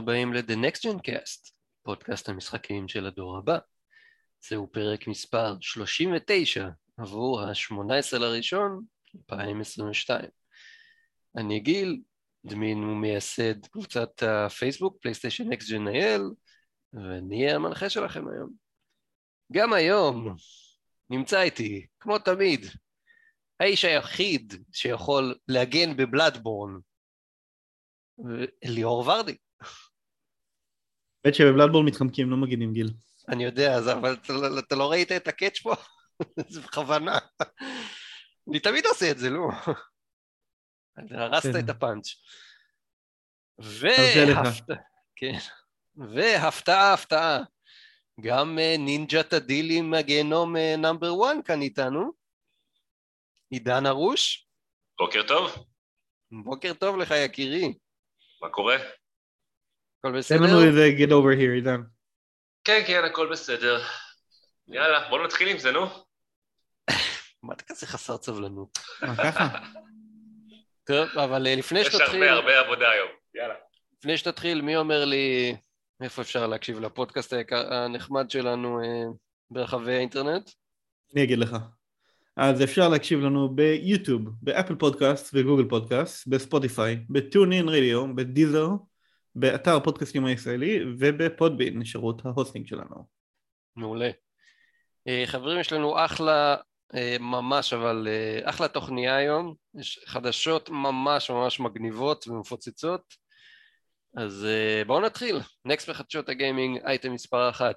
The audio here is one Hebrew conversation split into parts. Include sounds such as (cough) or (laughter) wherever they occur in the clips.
הבאים ל-The Next Gen Cast, פודקאסט המשחקים של הדור הבא. זהו פרק מספר 39 עבור ה-18 לראשון 2022. אני גיל, דמין ומייסד קבוצת הפייסבוק פלייסטיישן Next Gen IL, ואני אהיה המנחה שלכם היום. גם היום נמצא איתי, כמו תמיד, האיש היחיד שיכול להגן בבלאדבורן, ליאור ורדי. האמת שבבלאדבורן מתחמקים, לא מגינים גיל. אני יודע, אז, אבל אתה, לא- אתה לא ראית את הקאץ' פה? (laughs) זה בכוונה. אני תמיד עושה את זה, לא? הרסת את הפאנץ'. והפתעה, כן. והפתעה, הפתעה. גם אה, נינג'ת הדילים מהגיהנום נאמבר 1 כאן איתנו. עידן ארוש. בוקר טוב. בוקר טוב לך יקירי. מה קורה? הכל בסדר? תן לנו איזה get over here עידן. כן, כן, הכל בסדר. יאללה, בוא נתחיל עם זה, נו. (laughs) מה אתה כזה חסר סבלנות? ככה? (laughs) טוב, אבל אה, לפני יש שתתחיל, הרבה הרבה עבודה היום. יאללה. לפני שתתחיל, מי אומר לי איפה אפשר להקשיב לפודקאסט הנחמד שלנו אה, ברחבי האינטרנט? אני אגיד לך. אז אפשר להקשיב לנו ביוטיוב, ב Apple Podcast ו Google Podcast, ב Spotify, ב TuneIn Radio, ב Deezer, באתר הפודקאסטים הישראלי וב Podbean, שירות ה hosting שלנו. מעולה. אה, חברים, יש לנו אחלה, אה, ממש, אבל אה, אחלה תוכניה היום. יש חדשות ממש ממש מגניבות ומפוצצות. אז בואו נתחיל. Next בחדשות הגיימינג, אייטם מספר אחת.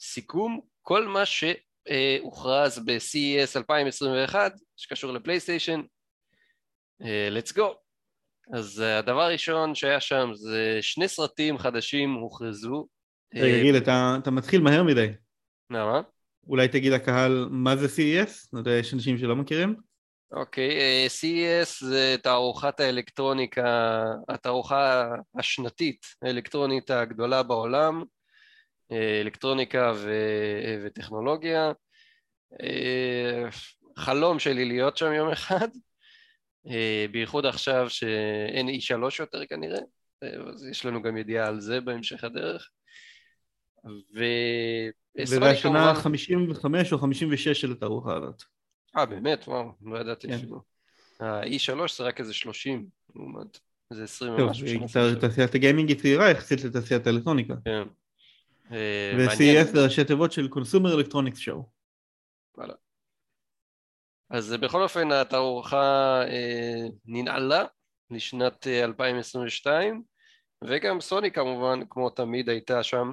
סיכום כל מה שהוכרז ב-CES 2021 שקשור לפלייסטיישן. let's go. אז אה, הדבר הראשון שהיה שם זה שני סרטים חדשים הוכרזו. רגע אה, גיל, אתה, אתה מתחיל מהר מדי. למה? אולי תגיד לקהל מה זה CES? אתה יודע, יש אנשים שלא מכירים? אוקיי, אה, CES זה תערוכת האלקטרוניקה, התערוכה השנתית האלקטרונית הגדולה בעולם, אלקטרוניקה ו- וטכנולוגיה. חלום שלי להיות שם יום אחד, בייחוד עכשיו שאין E3 יותר כנראה, אה, אז יש לנו גם ידיעה על זה בהמשך הדרך. ו... השנה כמובן- 55 או 56 של התערוכה הזאת. אה, באמת? וואו, לא ידעתי כן. אפילו. ה-E3 זה רק איזה 30, לעומת איזה 20 טוב, ומשהו. תע- תעשיית הגיימינג היא צעירה יחסית לתעשיית האלקטרוניקה. כן. אה. ו-CES זה ראשי תיבות של Consumer Electronics Show. אז בכל אופן התערוכה אה, ננעלה לשנת אה, 2022, וגם סוני כמובן, כמו תמיד, הייתה שם,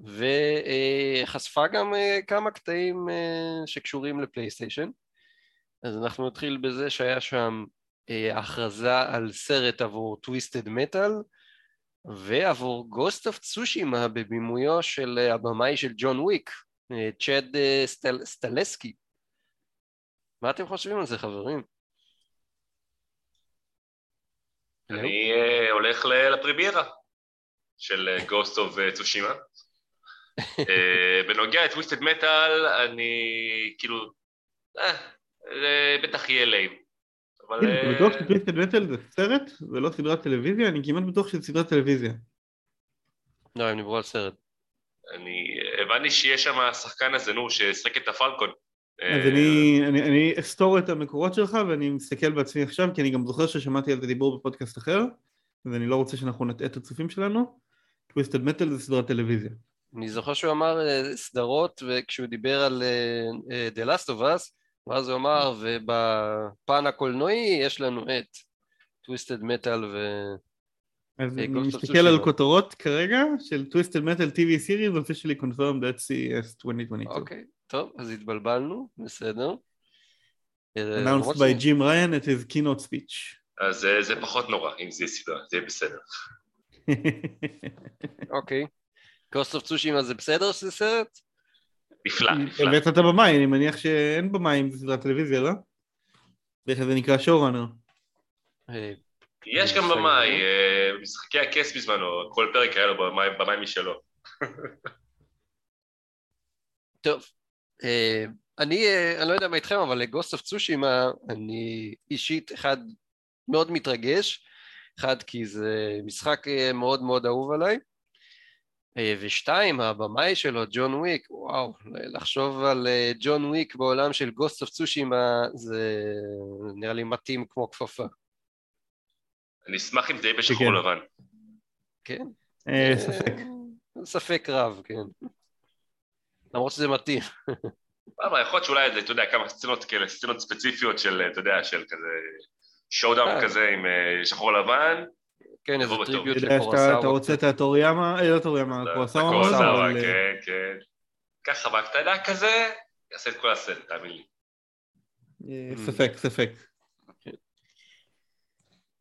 וחשפה גם אה, כמה קטעים אה, שקשורים לפלייסטיישן. אז אנחנו נתחיל בזה שהיה שם אה, הכרזה על סרט עבור Twisted Metal, ועבור Ghost of Tsushima בבימויו של אה, הבמאי של John Wick, אה, Chad אה, Stahel, Stahelski. מה אתם חושבים על זה חברים? אני אה, הולך ל- לפרימיירה של Ghost of Tsushima. אה, בנוגע לטוויסטד מטאל, אני כאילו, אה, זה בטח יהיה ליים. אבל... אה, אתה בטוח שטוויסטד מטל זה סרט ולא סדרת טלוויזיה? אני כמעט בטוח שזה סדרת טלוויזיה. לא, הם דיברו על סרט. אני הבנתי שיש שם השחקן הזה, נו, ששיחק את הפלקון. אז אני, אני, אני אסתור את המקורות שלך ואני מסתכל בעצמי עכשיו כי אני גם זוכר ששמעתי על זה דיבור בפודקאסט אחר ואני לא רוצה שאנחנו נטעה את הצופים שלנו. Twisted Metal זה סדרת טלוויזיה. אני זוכר שהוא אמר אה, סדרות, וכשהוא דיבר על אה, The Last of Us, ואז הוא אמר, ובפן הקולנועי יש לנו את Twisted Metal ו... אז אני מסתכל על. כותרות כרגע של Twisted Metal TV series officially confirmed at CES 2022. אוקיי, טוב, אז התבלבלנו, בסדר. אה, announced by Jim Ryan at his keynote speech. אז אה, זה פחות נורא, אם זה סדרה, זה יהיה בסדר. (laughs) אוקיי. Ghost of Tsushima זה בסדר שזה סרט? נפלא, נפלא. הבאת את הבמאי, אני מניח שאין במאי אם זה סדרת טלוויזיה, לא? איך זה נקרא שואו-ראנר. אה, יש גם במאי, משחקי הכס בזמנו, כל פרק היה לו במאי במאי משלו. טוב, אני, אה, אני לא יודע מה איתכם, אבל לגוסט אוף צושימה אני אישית אחד מאוד מתרגש. אחד, כי זה משחק אה, מאוד מאוד אהוב עליי, אה, ושתיים, הבמאי שלו, ג'ון וויק, וואו, לחשוב על אה, ג'ון וויק בעולם של גוסט אוף צושימה, זה נראה לי מתאים כמו כפפה. אני אשמח אם זה יהיה בשחור כן. לבן. כן? אה, ספק. אה, ספק רב, כן. למרות שזה מתאים. אבל יכול להיות שאולי, אתה יודע, כמה סצנות כאלה, סצנות ספציפיות של, אתה יודע, של כזה שואודאון אה. כזה עם אה, שחור לבן, כן, איזה בטוב. טריביוט אתה רוצה את הטוריאמה, אה, לא טוריאמה, קורוסאווה, קורוסאווה, אבל, אה, כן, כן. ככה בקטנה כזה, יעשה את כל הסרט, תאמין לי. אה, Mm. ספק, ספק.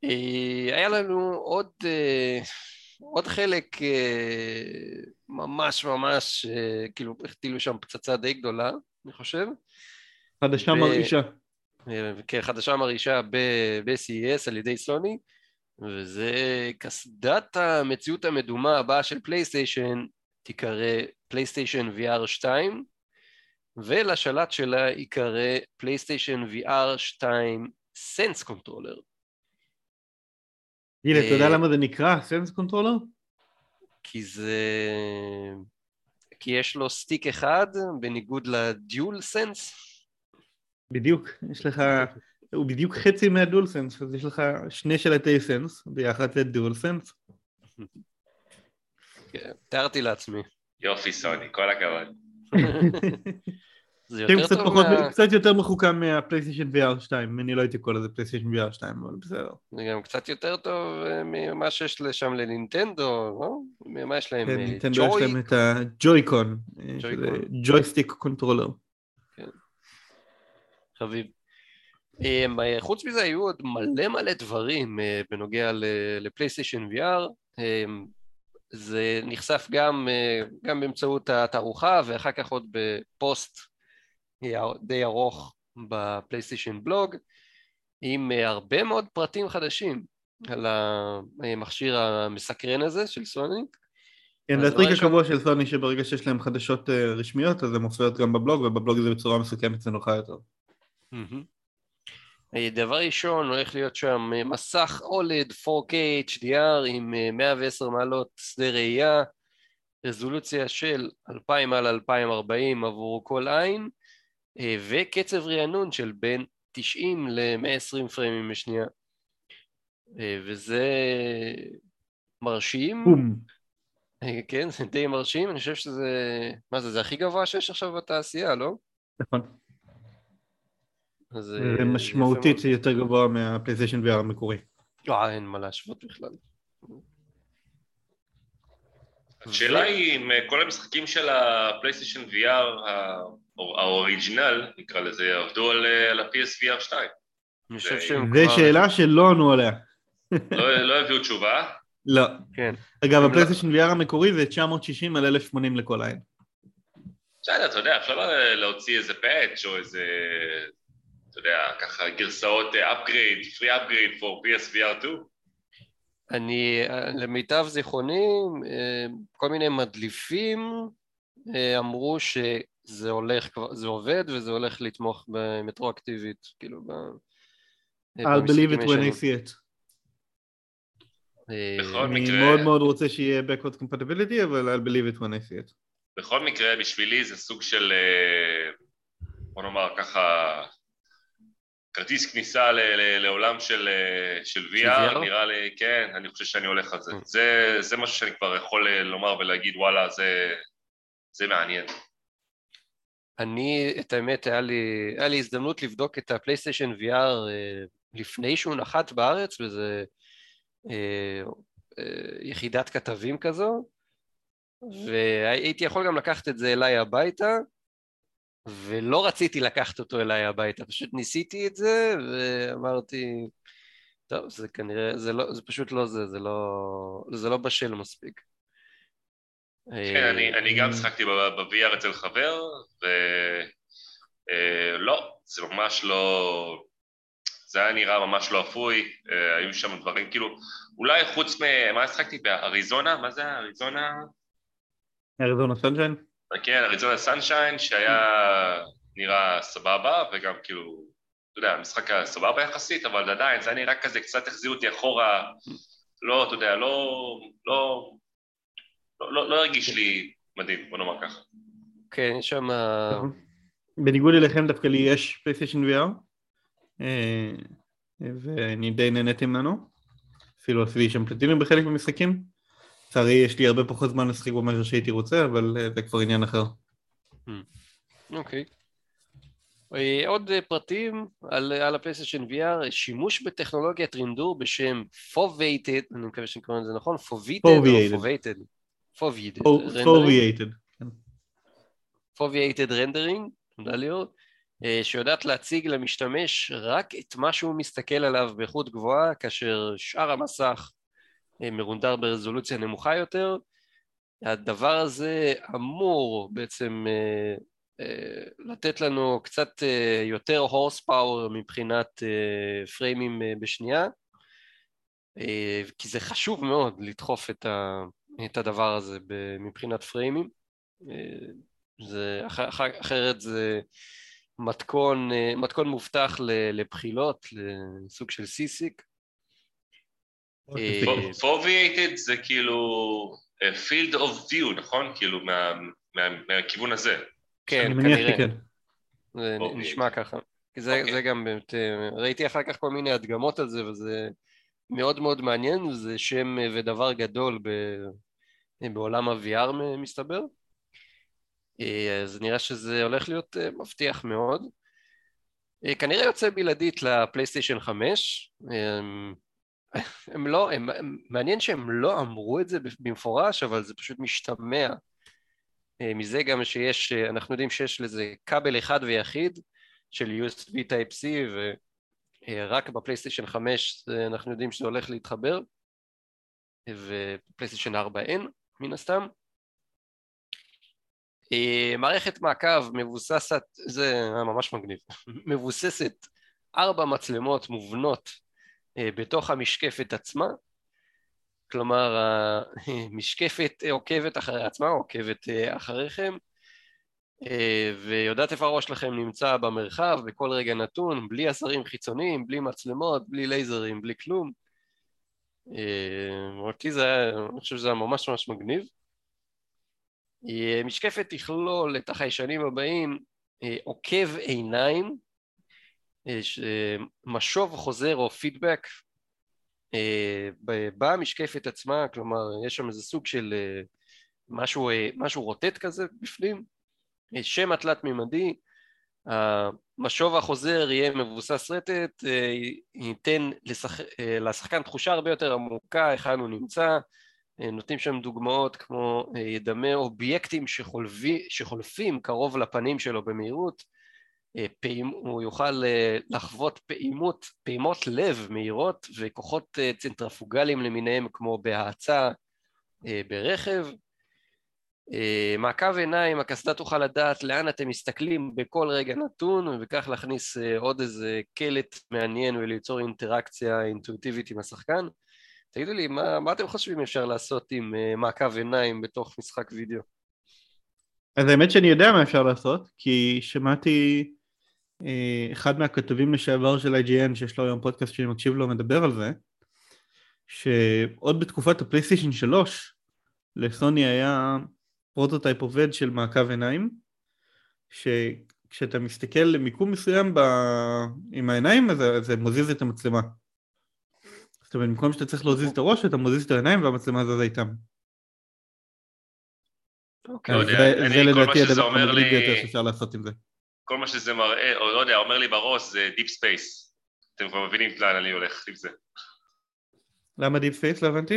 אה, היה לנו עוד, אה, עוד חלק אה, ממש ממש, אה, כאילו החטילו שם פצצה די גדולה, אני חושב. חדשה ו- מרעישה. אה, כחדשה מרעישה ב- ב-CES על ידי סוני, וזה קסדת המציאות המדומה הבאה של PlayStation, תיקרא PlayStation VR 2, ולשלט שלה ייקרא PlayStation VR 2 Sense controller. גיל, אתה יודע אה, למה זה נקרא Sense controller? כי זה... כי יש לו stick אחד, בניגוד ל DualSense. בדיוק, יש לך, הוא בדיוק חצי מה DualSense, אז יש לך שני שלטי Sense, ביחד זה DualSense. כן, תיארתי לעצמי. יופי, סוני, כל הכבוד. (laughs) זה יותר קצת טוב פחות, מה... קצת יותר מחוכם מה PlayStation VR 2, אני לא הייתי קורא לזה PlayStation VR 2, אבל בסדר. זה גם קצת יותר טוב אה, ממה שיש שם לנינטנדו, לא? מה יש להם? כן, אה, נינטנדו יש? להם את ה Joy-Con, Joy-Con. Joystick controller. חביב. אמ, אה, חוץ מזה היו עוד מלא מלא דברים בנוגע ל PlayStation VR. אמ, זה נחשף גם, גם באמצעות התערוכה ואחר כך עוד בפוסט די ארוך ב PlayStation Blog עם אה, הרבה מאוד פרטים חדשים על המכשיר המסקרן הזה של סוני. כן, זה הטריק הקבוע של סוני שברגע שיש להם חדשות אה, רשמיות אז הן מופיעות גם בבלוג ובבלוג זה בצורה מסוכמת ונוחה יותר. אה, דבר ראשון הולך להיות שם מסך אולד 4K HDR עם אה, 110 מעלות שדה ראייה, רזולוציה של 2000 על 2040 עבור כל עין וקצב רענון של בין 90 ל-120 פריימים בשנייה. אה, וזה מרשים, בום. אה, כן, זה די מרשים, אני חושב שזה, מה זה, זה הכי גבוה שיש עכשיו בתעשייה, לא? נכון. אז, זה אה, משמעותית. יותר גבוה מהפלייסטיישן VR המקורי. אה, אין מה להשוות בכלל. השאלה היא אם אה, כל המשחקים של הפלייסטיישן VR האוריג'ינל, נקרא לזה, עבדו על על ה-PSVR 2. אני חושב זה- שהם זו. שאלה שלא ענו עליה. לא לא הביאו תשובה. לא. כן. אגב, לא- הפלייסטיישן VR המקורי זה 960 על 1080 לכל עין. בסדר, אתה יודע, אפשר לה- להוציא איזה פאץ' או איזה, אתה יודע, ככה גרסאות אה, upgrade, free upgrade for PSVR 2. אני, אה, למיטב זיכרוני, אה, כל מיני מדליפים אה, אמרו שזה הולך, זה עובד וזה הולך לתמוך במטרואקטיבית, כאילו ב... I'll believe it when I see it. אה, אני מאוד מאוד רוצה שיהיה backward compatibility, אבל I'll believe it when I see it. בכל מקרה, בשבילי זה סוג של, אה, בוא נאמר ככה, כרטיס כניסה ל- ל- לעולם של, אה, של VR, VR? נראה לי, כן, אני חושב שאני הולך על זה. Mm. זה, זה משהו שאני כבר יכול אה, לומר ולהגיד, וואלה, זה, זה מעניין. אני, את האמת, היה לי, היה לי הזדמנות לבדוק את הפלייסטיישן VR אה, לפני שהוא נחת בארץ, וזה אה, אה, יחידת כתבים כזו, והייתי יכול גם לקחת את זה אליי הביתה, ולא רציתי לקחת אותו אליי הביתה, פשוט ניסיתי את זה, ואמרתי, טוב, זה כנראה, זה, לא, זה פשוט לא זה, זה לא, זה לא בשל מספיק. כן, אני, אני גם שיחקתי ב-VR אצל חבר, ולא, זה ממש לא... זה היה נראה ממש לא אפוי, אה, היו שם דברים, כאילו, אולי חוץ מ... מה שיחקתי? באריזונה? מה זה אריזונה? אריזונה סנשיין? כן, אריזונה סנשיין, שהיה נראה סבבה, וגם כאילו, אתה יודע, המשחק היה סבבה יחסית, אבל עדיין זה היה נראה כזה, קצת החזיר אותי אחורה. לא, אתה יודע, לא, לא, לא, לא, לא הרגיש לי מדהים, בוא נאמר ככה. כן, יש שם... בניגוד אליכם דווקא לי יש פלייסטיישן VR אה, ואני די נהניתי ממנו אפילו עשיתי שם פלטינים בחלק מהמשחקים לצערי יש לי הרבה פחות זמן לשחק בו מאשר שהייתי רוצה אבל אה, זה כבר עניין אחר. אוקיי. אה, עוד פרטים על, על הפלייסטיישן VR, שימוש בטכנולוגיית רינדור בשם foveated, אני מקווה שאני קורא לזה נכון, foveated או foveated? Foveated. Foveated. Foveated rendering, תודה ליאור, אה, שיודעת להציג למשתמש רק את מה שהוא מסתכל עליו באיכות גבוהה, כאשר שאר המסך אה, מרונדר ברזולוציה נמוכה יותר. הדבר הזה אמור בעצם אה, לתת לנו קצת יותר horsepower מבחינת פריימים בשנייה, כי זה חשוב מאוד לדחוף את הדבר הזה מבחינת פריימים. זה, אח, אח, אחרת זה מתכון, אה, מתכון מובטח לבחילות, לסוג של seasick. Foveated זה כאילו field of view, נכון? כאילו מה, מה, מהכיוון הזה. כן, כנראה. זה נשמע ככה. זה, okay. אוקיי. זה גם באמת, אה, ראיתי אחר כך כל מיני הדגמות על זה וזה מאוד מאוד מעניין, זה שם ודבר גדול ב, בעולם ה-VR מסתבר. אה, אז נראה שזה הולך להיות אה, מבטיח מאוד. אה, כנראה יוצא בלעדית לפלייסטיישן 5. (laughs) הם, לא, הם, הם, מעניין שהם לא אמרו את זה במפורש, אבל זה פשוט משתמע מזה גם שיש, אנחנו יודעים שיש לזה כבל אחד ויחיד של USB Type-C ורק בפלייסטיישן 5 אנחנו יודעים שזה הולך להתחבר ופלייסטיישן 4 אין מן הסתם. אה, מערכת מעקב מבוססת, זה היה ממש מגניב, (laughs) מבוססת ארבע מצלמות מובנות אה, בתוך המשקפת עצמה, כלומר המשקפת עוקבת אחרי עצמה, עוקבת אה, אחריכם ויודעת איפה הראש שלכם נמצא במרחב בכל רגע נתון, בלי עזרים חיצוניים, בלי מצלמות, בלי לייזרים, בלי כלום. אותי זה היה, אני חושב שזה היה ממש ממש מגניב. משקפת תכלול את החיישנים הבאים אה, עוקב עיניים, אה, משוב חוזר או פידבק אה, במשקפת עצמה, כלומר יש שם איזה סוג של משהו, משהו רוטט כזה בפנים, שם התלת מימדי, המשוב החוזר יהיה מבוסס רטט, ייתן לשח... לשחקן תחושה הרבה יותר עמוקה היכן הוא נמצא, אה, נותנים שם דוגמאות כמו אה, ידמה אובייקטים שחולבי, שחולפים קרוב לפנים שלו במהירות, אה, פעימ, הוא יוכל לחוות פעימות, פעימות לב מהירות וכוחות צנטרפוגליים למיניהם כמו בהאצה ברכב. מעקב עיניים, הקסדה תוכל לדעת לאן אתם מסתכלים בכל רגע נתון ובכך להכניס עוד איזה קלט מעניין וליצור אינטראקציה אינטואיטיבית עם השחקן. תגידו לי, מה, מה אתם חושבים אפשר לעשות עם מעקב עיניים בתוך משחק וידאו? אז האמת שאני יודע מה אפשר לעשות, כי שמעתי אחד מהכתבים לשעבר של IGN, שיש לו היום פודקאסט שאני מקשיב לו, מדבר על זה, שעוד בתקופת ה PlayStation 3, לסוני היה prototype עובד של מעקב עיניים, שכשאתה מסתכל למיקום מסוים ב... עם העיניים, אז זה מזיז את המצלמה. זאת אומרת, במקום שאתה צריך להזיז את הראש, אתה מזיז את העיניים והמצלמה זזה איתם. אוקיי. לא זה לדעתי הדבר המדליק ביותר שאפשר לעשות עם זה. כל מה שזה מראה, או לא יודע, אומר לי בראש זה Deep Space. אתם כבר מבינים לאן אני הולך עם זה. למה Deep Space? לא הבנתי.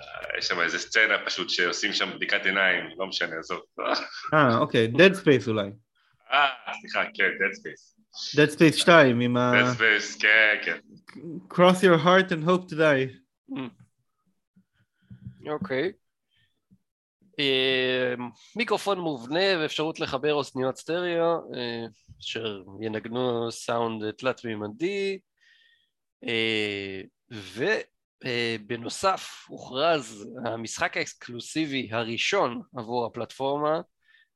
אה, יש שם איזה סצנה פשוט שעושים שם בדיקת עיניים, לא משנה, עזוב. אה, אוקיי, Dead Space אולי. אה, סליחה, כן, Dead Space. Dead Space 2 עם ה... Dead Space, כן, כן. Cross your heart and hope to die. אוקיי. אה, מיקרופון מובנה ואפשרות לחבר אוזניות סטריאו אה, אשר ינגנו סאונד תלת מימדי אה, ובנוסף הוכרז המשחק האקסקלוסיבי הראשון עבור הפלטפורמה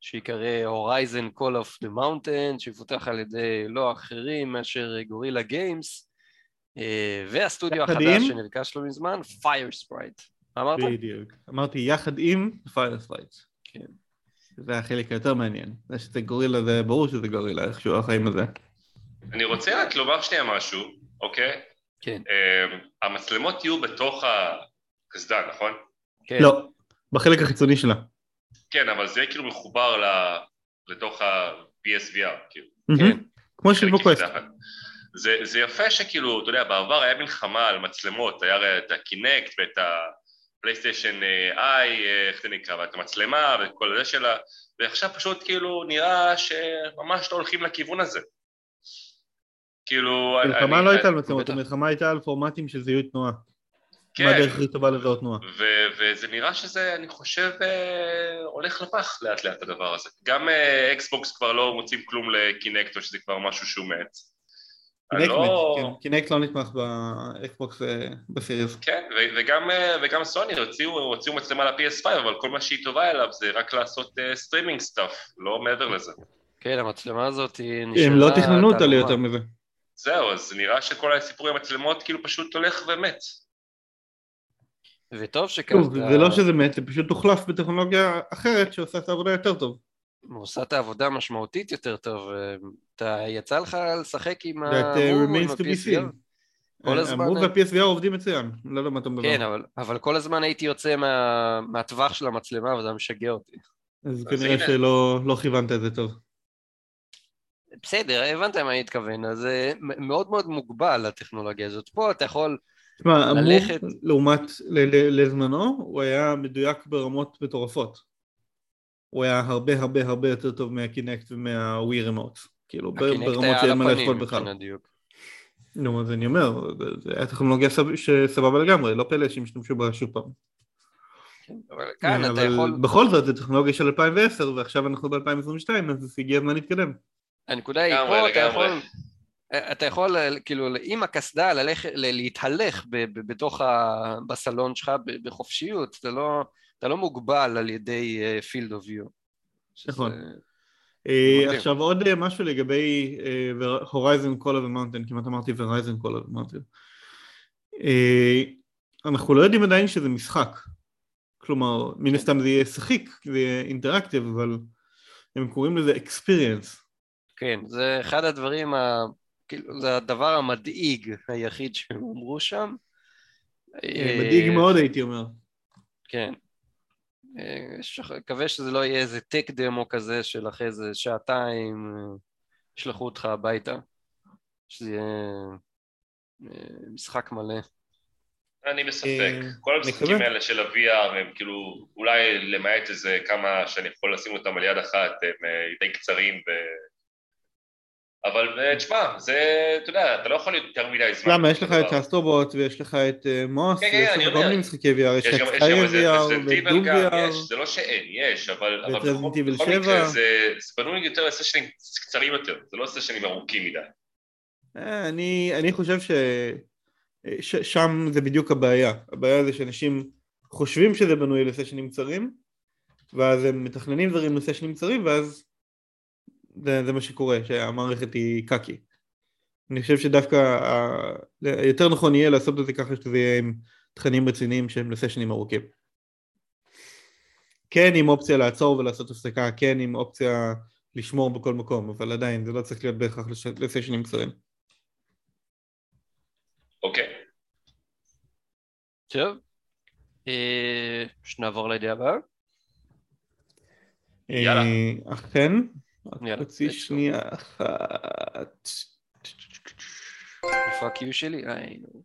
שיקרא Horizon Call of the Mountain, שיפותח על ידי לא אחרים מאשר גורילה גיימס, והסטודיו החדש? שנרכש לא מזמן, Firesprite. מה אמרת? בדיוק. אמרתי יחד עם Firesprite. כן. זה החלק היותר מעניין. זה שזה גורילה זה ברור שזה גורילה, איכשהו החיים הזה. אני רוצה רק לומר שנייה משהו, אוקיי? כן, אמ, המצלמות יהיו בתוך הקסדה, נכון? כן. לא, בחלק החיצוני שלה. כן, אבל זה כאילו מחובר ל- לתוך ה-PSVR, כאילו. מהמם. כמו שיש חלק ב Quest. יחד. זה, זה יפה שכאילו, אתה יודע, בעבר היה מלחמה על מצלמות, היה את ה Kinect ואת ה PlayStation Eye, איך זה נקרא, ואת המצלמה וכל זה שלה, ועכשיו פשוט כאילו נראה שממש לא הולכים לכיוון הזה. כאילו... המלחמה אני- לא הייתה על מצלמות. המלחמה הייתה על פורמטים של זיהוי תנועה. כן, מה הדרך הכי טובה לזהות תנועה? ו- וזה נראה שזה, אני חושב, אה, הולך לפח לאט לאט הדבר הזה. גם אה, Xbox כבר לא מוצאים כלום ל Kinect, או שזה כבר משהו שהוא מת. Kinect לא-. Kinect לא נתמך ב Xbox אה, ב Series. כן, ו- וגם, אה, וגם סוני הוציאו, מצלמה ל-PS5, אבל כל מה שהיא טובה אליו זה רק לעשות streaming stuff, לא מעבר לזה. כן, המצלמה הזאת היא נשארה... הם לא תכננו אותה. ליותר מזה. זהו, אז נראה שכל הסיפור עם המצלמות כאילו פשוט הולך ומת. וטוב שכך. זה לא שזה מת, זה פשוט הוחלף בטכנולוגיה אחרת שעושה את העבודה יותר טוב. עושה את העבודה משמעותית יותר טוב. אתה יצא לך לשחק עם אה, ה-PSVR? seen. כל הזמן- המוב וה-PSVR עובדים מצוין, לא יודע מה אתה מדבר. כן, אבל, אבל כל הזמן הייתי יוצא מה, מהטווח של המצלמה וזה משגע אותי. אז כנראה. שלא לא כיוונת את זה טוב. בסדר, הבנת מה אני מתכוון, אז מאוד מאוד מוגבל הטכנולוגיה הזאת. פה אתה יכול, תשמע, המוב ללכת- לעומת לזמנו, הוא היה מדויק ברמות מטורפות. הוא היה הרבה הרבה הרבה יותר טוב מהקינקט ומהווי רמוט. כאילו ברמות שאין מה לאכול בכלל. נו, אז אני אומר, זה- זה היה טכנולוגיה סב- שסבבה לגמרי, לא פלא שהם השתמשו בה שוב פעם. אבל כאן אתה אבל יכול, בכל זאת, זו טכנולוגיה של 2010, ועכשיו אנחנו ב-2022, אז הגיע הזמן להתקדם. הנקודה היא פה, אתה. יכול, אתה יכול כאילו עם הקסדה ללכת, להתהלך בתוך ה... בסלון שלך בחופשיות, אתה לא, אתה לא מוגבל על ידי field of view. נכון. אה. עכשיו עוד אה, משהו לגבי Horizon Call of the Mountain, כמעט אמרתי Verizon Call of the Mountain. אנחנו לא יודעים עדיין שזה משחק. כלומר, מן הסתם זה יהיה שחיק, זה יהיה אינטראקטיב, אבל הם קוראים לזה experience. כן, זה אחד הדברים, ה... כאילו, זה הדבר המדאיג היחיד שהם אמרו שם. אה, מדאיג מאוד הייתי אומר. כן. אה, מקווה שזה לא יהיה איזה טק דמו כזה של אחרי איזה שעתיים, אה, ישלחו אותך הביתה. שזה יהיה אה, משחק מלא. אני בספק. כל המשחקים. האלה של ה-VR הם כאילו, אולי למעט איזה כמה שאני יכול לשים אותם על יד אחת, הם די קצרים ו... אבל אה, תשמע, זה, אתה יודע, אתה לא יכול להיות יותר מדי זמן. למה? יש לך בדבר. את ה Astro Bot ויש לך את אה, Moss, כן, כן, ויש אני לך כל. מיני משחקי VR, יש לך את יש גם Skyrim VR ו Doom VR. זה לא שאין, יש, אבל בכל Resident Evil בכל 7. מקרה זה בנוי יותר ל sessions קצרים יותר, זה לא sessions ארוכים מדי. אה, אני, חושב ש... ש... שם זה בדיוק הבעיה. הבעיה זה שאנשים חושבים שזה בנוי ל sessions קצרים, ואז הם מתכננים דברים לסשנים קצרים, ואז זה, זה מה שקורה, שהמערכת היא קקי. אני חושב שדווקא ה... יותר נכון יהיה לעשות את זה ככה שזה יהיה עם תכנים רציניים שהם לסשנים ארוכים. כן עם אופציה לעצור ולעשות הפסקה, כן עם אופציה לשמור בכל מקום, אבל עדיין זה לא צריך להיות בהכרח לש... לסשנים קצרים. אוקיי. טוב. אה, שנעבור לידיעה הבאה. יאללה. אה, אכן, רק חצי. שנייה אחת. איפה ה-Q שלי? אה, הנה הוא.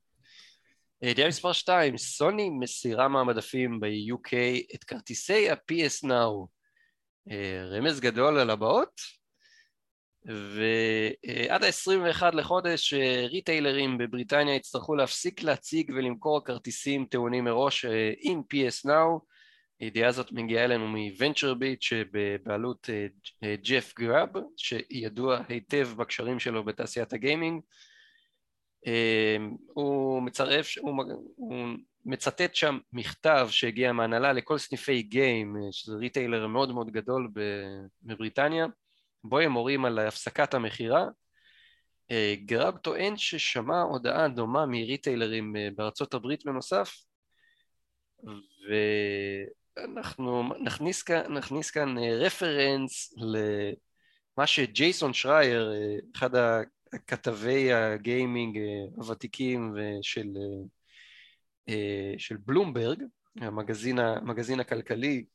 אה, ידיעה מספר 2, סוני מסירה מהמדפים ב-UK את כרטיסי ה-PS Now. אה, רמז גדול על הבאות, ועד ה-21 לחודש אה, ריטיילרים בבריטניה יצטרכו להפסיק להציג ולמכור כרטיסים טעונים מראש אה, עם PS Now. הידיעה הזאת מגיעה אלינו מ- VentureBeat שבבעלות אה, אה, ג'ף גראב, שידוע היטב בקשרים שלו בתעשיית ה gaming. אה, הוא מצרף, הוא, הוא מצטט שם מכתב שהגיע מהנהלה לכל סניפי GAME, אה, שזה retailer מאוד מאוד גדול בבריטניה, בו הם מורים על הפסקת המכירה, גראב טוען ששמע הודעה דומה מ retailerים בארצות הברית בנוסף, ואנחנו נכניס כאן, נכניס כאן רפרנס למה שג'ייסון שרייר, אחד הכתבי הגיימינג הוותיקים של, של בלומברג, המגזין, המגזין הכלכלי,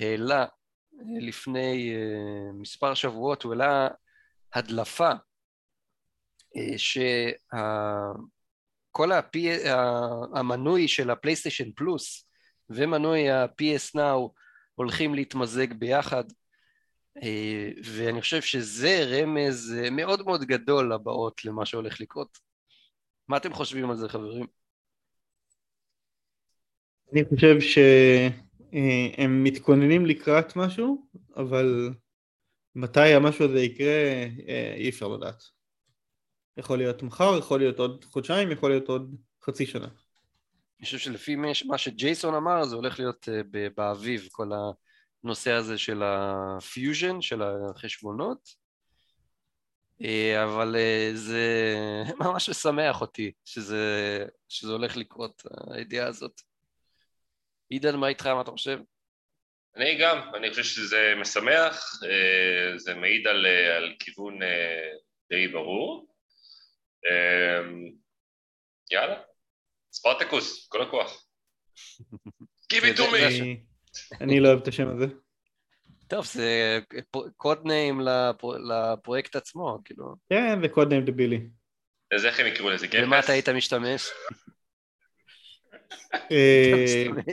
העלה לפני מספר שבועות, הוא העלה הדלפה שכל. המנוי של הפלייסטיישן פלוס ומנוי ה-PS Now הולכים להתמזג ביחד ואני חושב שזה רמז מאוד מאוד גדול לבאות למה שהולך לקרות. מה אתם חושבים על זה חברים? אני חושב שהם מתכוננים לקראת משהו, אבל מתי המשהו הזה יקרה אי אפשר לדעת. יכול להיות מחר, יכול להיות עוד חודשיים, יכול להיות עוד חצי שנה. אני חושב שלפי מה שג'ייסון אמר זה הולך להיות באביב כל הנושא הזה של הפיוז'ן, של החשבונות, אבל זה (laughs) ממש משמח אותי שזה, שזה הולך לקרות, הידיעה הזאת. עידן, מה איתך, מה אתה חושב? אני גם, אני חושב שזה משמח, זה מעיד על, על כיוון די ברור. יאללה, ספרטקוס, כל הכוח. (laughs) Give it to me! אני לא אוהב את השם הזה. טוב, זה code name לפרויקט עצמו, כאילו. כן, זה code name דבילי. אז איך הם יקראו לזה? ומה אתה היית משתמש?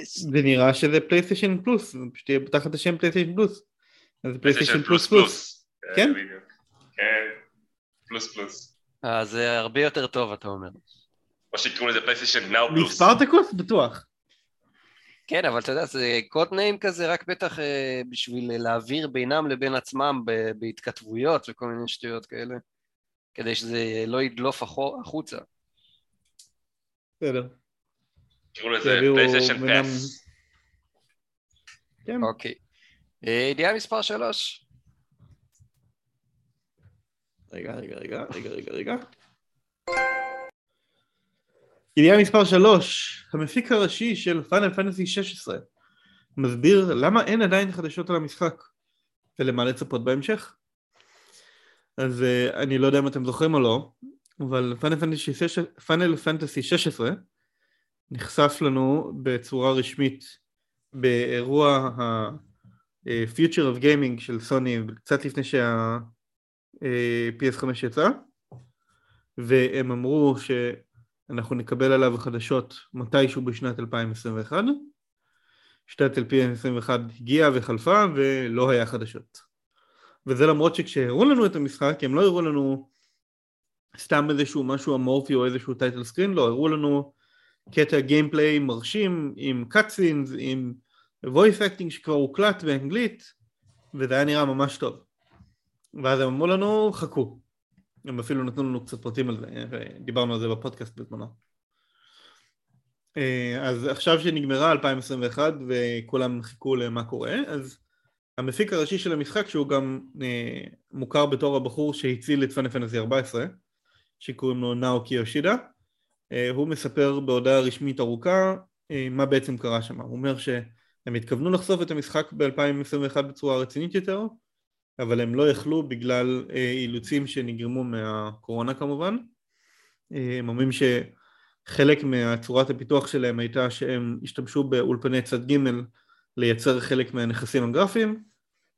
זה נראה שזה PlayStation Plus, פשוט יהיה תחת השם PlayStation Plus. אז PlayStation Plus פלוס. כן? כן, פלוס פלוס. אה, זה הרבה יותר טוב, אתה אומר. או שיקראו לזה PlayStation Now פלוס. מספרטקוס? בטוח. כן, אבל אתה יודע, זה code name כזה רק בטח בשביל להעביר בינם לבין עצמם בהתכתבויות וכל מיני שטויות כאלה, כדי שזה לא ידלוף החוצה. בסדר. קראו לזה PlayStation פאס. כן. אוקיי. ידיעה מספר שלוש. רגע, רגע, רגע, רגע, רגע, רגע. ידיעה מספר 3, המפיק הראשי של פאנל פנטסי 16 מסביר למה אין עדיין חדשות על המשחק ולמה לצפות בהמשך. אז uh, אני לא יודע אם אתם זוכרים או לא, אבל פאנל פנטסי 16 נחשף לנו בצורה רשמית באירוע ה-Future of Gaming של סוני קצת לפני שה-PS5 יצא והם אמרו שאנחנו נקבל עליו חדשות מתישהו בשנת 2021 שנת 2021 הגיעה וחלפה ולא היה חדשות. וזה למרות שכשהראו לנו את המשחק הם לא הראו לנו סתם איזשהו משהו אמורפי או איזשהו title screen, לא, הראו לנו קטע gameplay מרשים עם cutscenes, עם voice acting שכבר הוקלט באנגלית וזה היה נראה ממש טוב. ואז הם אמרו לנו חכו הם אפילו נתנו לנו קצת פרטים על זה ודיברנו על זה בפודקאסט בזמנו. אז עכשיו שנגמרה 2021 וכולם חיכו למה קורה אז המפיק הראשי של המשחק שהוא גם מוכר בתור הבחור שהציל את פאנל פנטסי 14 שקוראים לו נאוקי יושידה הוא מספר בהודעה רשמית ארוכה מה בעצם קרה שם. הוא אומר שהם התכוונו לחשוף את המשחק ב-2021 בצורה רצינית יותר אבל הם לא יכלו בגלל אילוצים שנגרמו מהקורונה כמובן הם אומרים שחלק מהצורת הפיתוח שלהם הייתה שהם השתמשו באולפני צד ג' לייצר חלק מהנכסים הגרפיים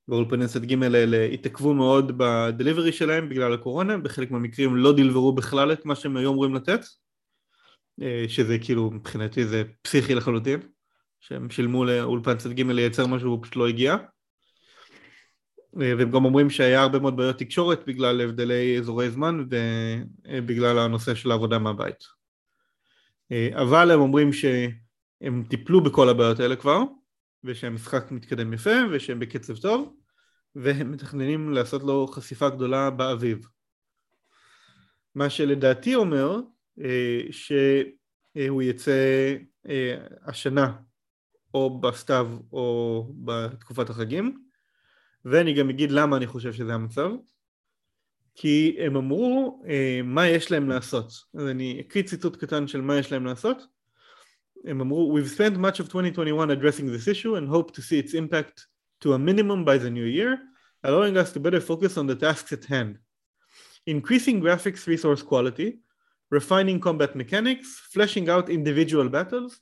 והאולפני צד ג' האלה התעכבו מאוד בדליברי שלהם בגלל הקורונה, בחלק מהמקרים לא דלברו בכלל את מה שהם היו אמורים לתת, שזה כאילו מבחינתי זה פסיכי לחלוטין, שהם שילמו לאולפן צד ג' לייצר משהו והוא פשוט לא הגיע. והם גם אומרים שהיה הרבה מאוד בעיות תקשורת בגלל הבדלי אזורי זמן ובגלל הנושא של העבודה מהבית. אבל הם אומרים שהם טיפלו בכל הבעיות האלה כבר, ושהמשחק מתקדם יפה ושהם בקצב טוב והם מתכננים לעשות לו חשיפה גדולה באביב. מה שלדעתי אומר שהוא יצא השנה או בסתיו או בתקופת החגים ואני גם אגיד למה אני חושב שזה המצב כי הם אמרו אה, מה יש להם לעשות. אז אני אקריא ציטוט קטן של מה יש להם לעשות. הם אמרו, We've spent much of 2021 addressing this issue and hope to see its impact to a minimum by the new year, allowing us to better focus on the tasks at hand. Increasing graphics resource quality, refining combat mechanics, fleshing out individual battles,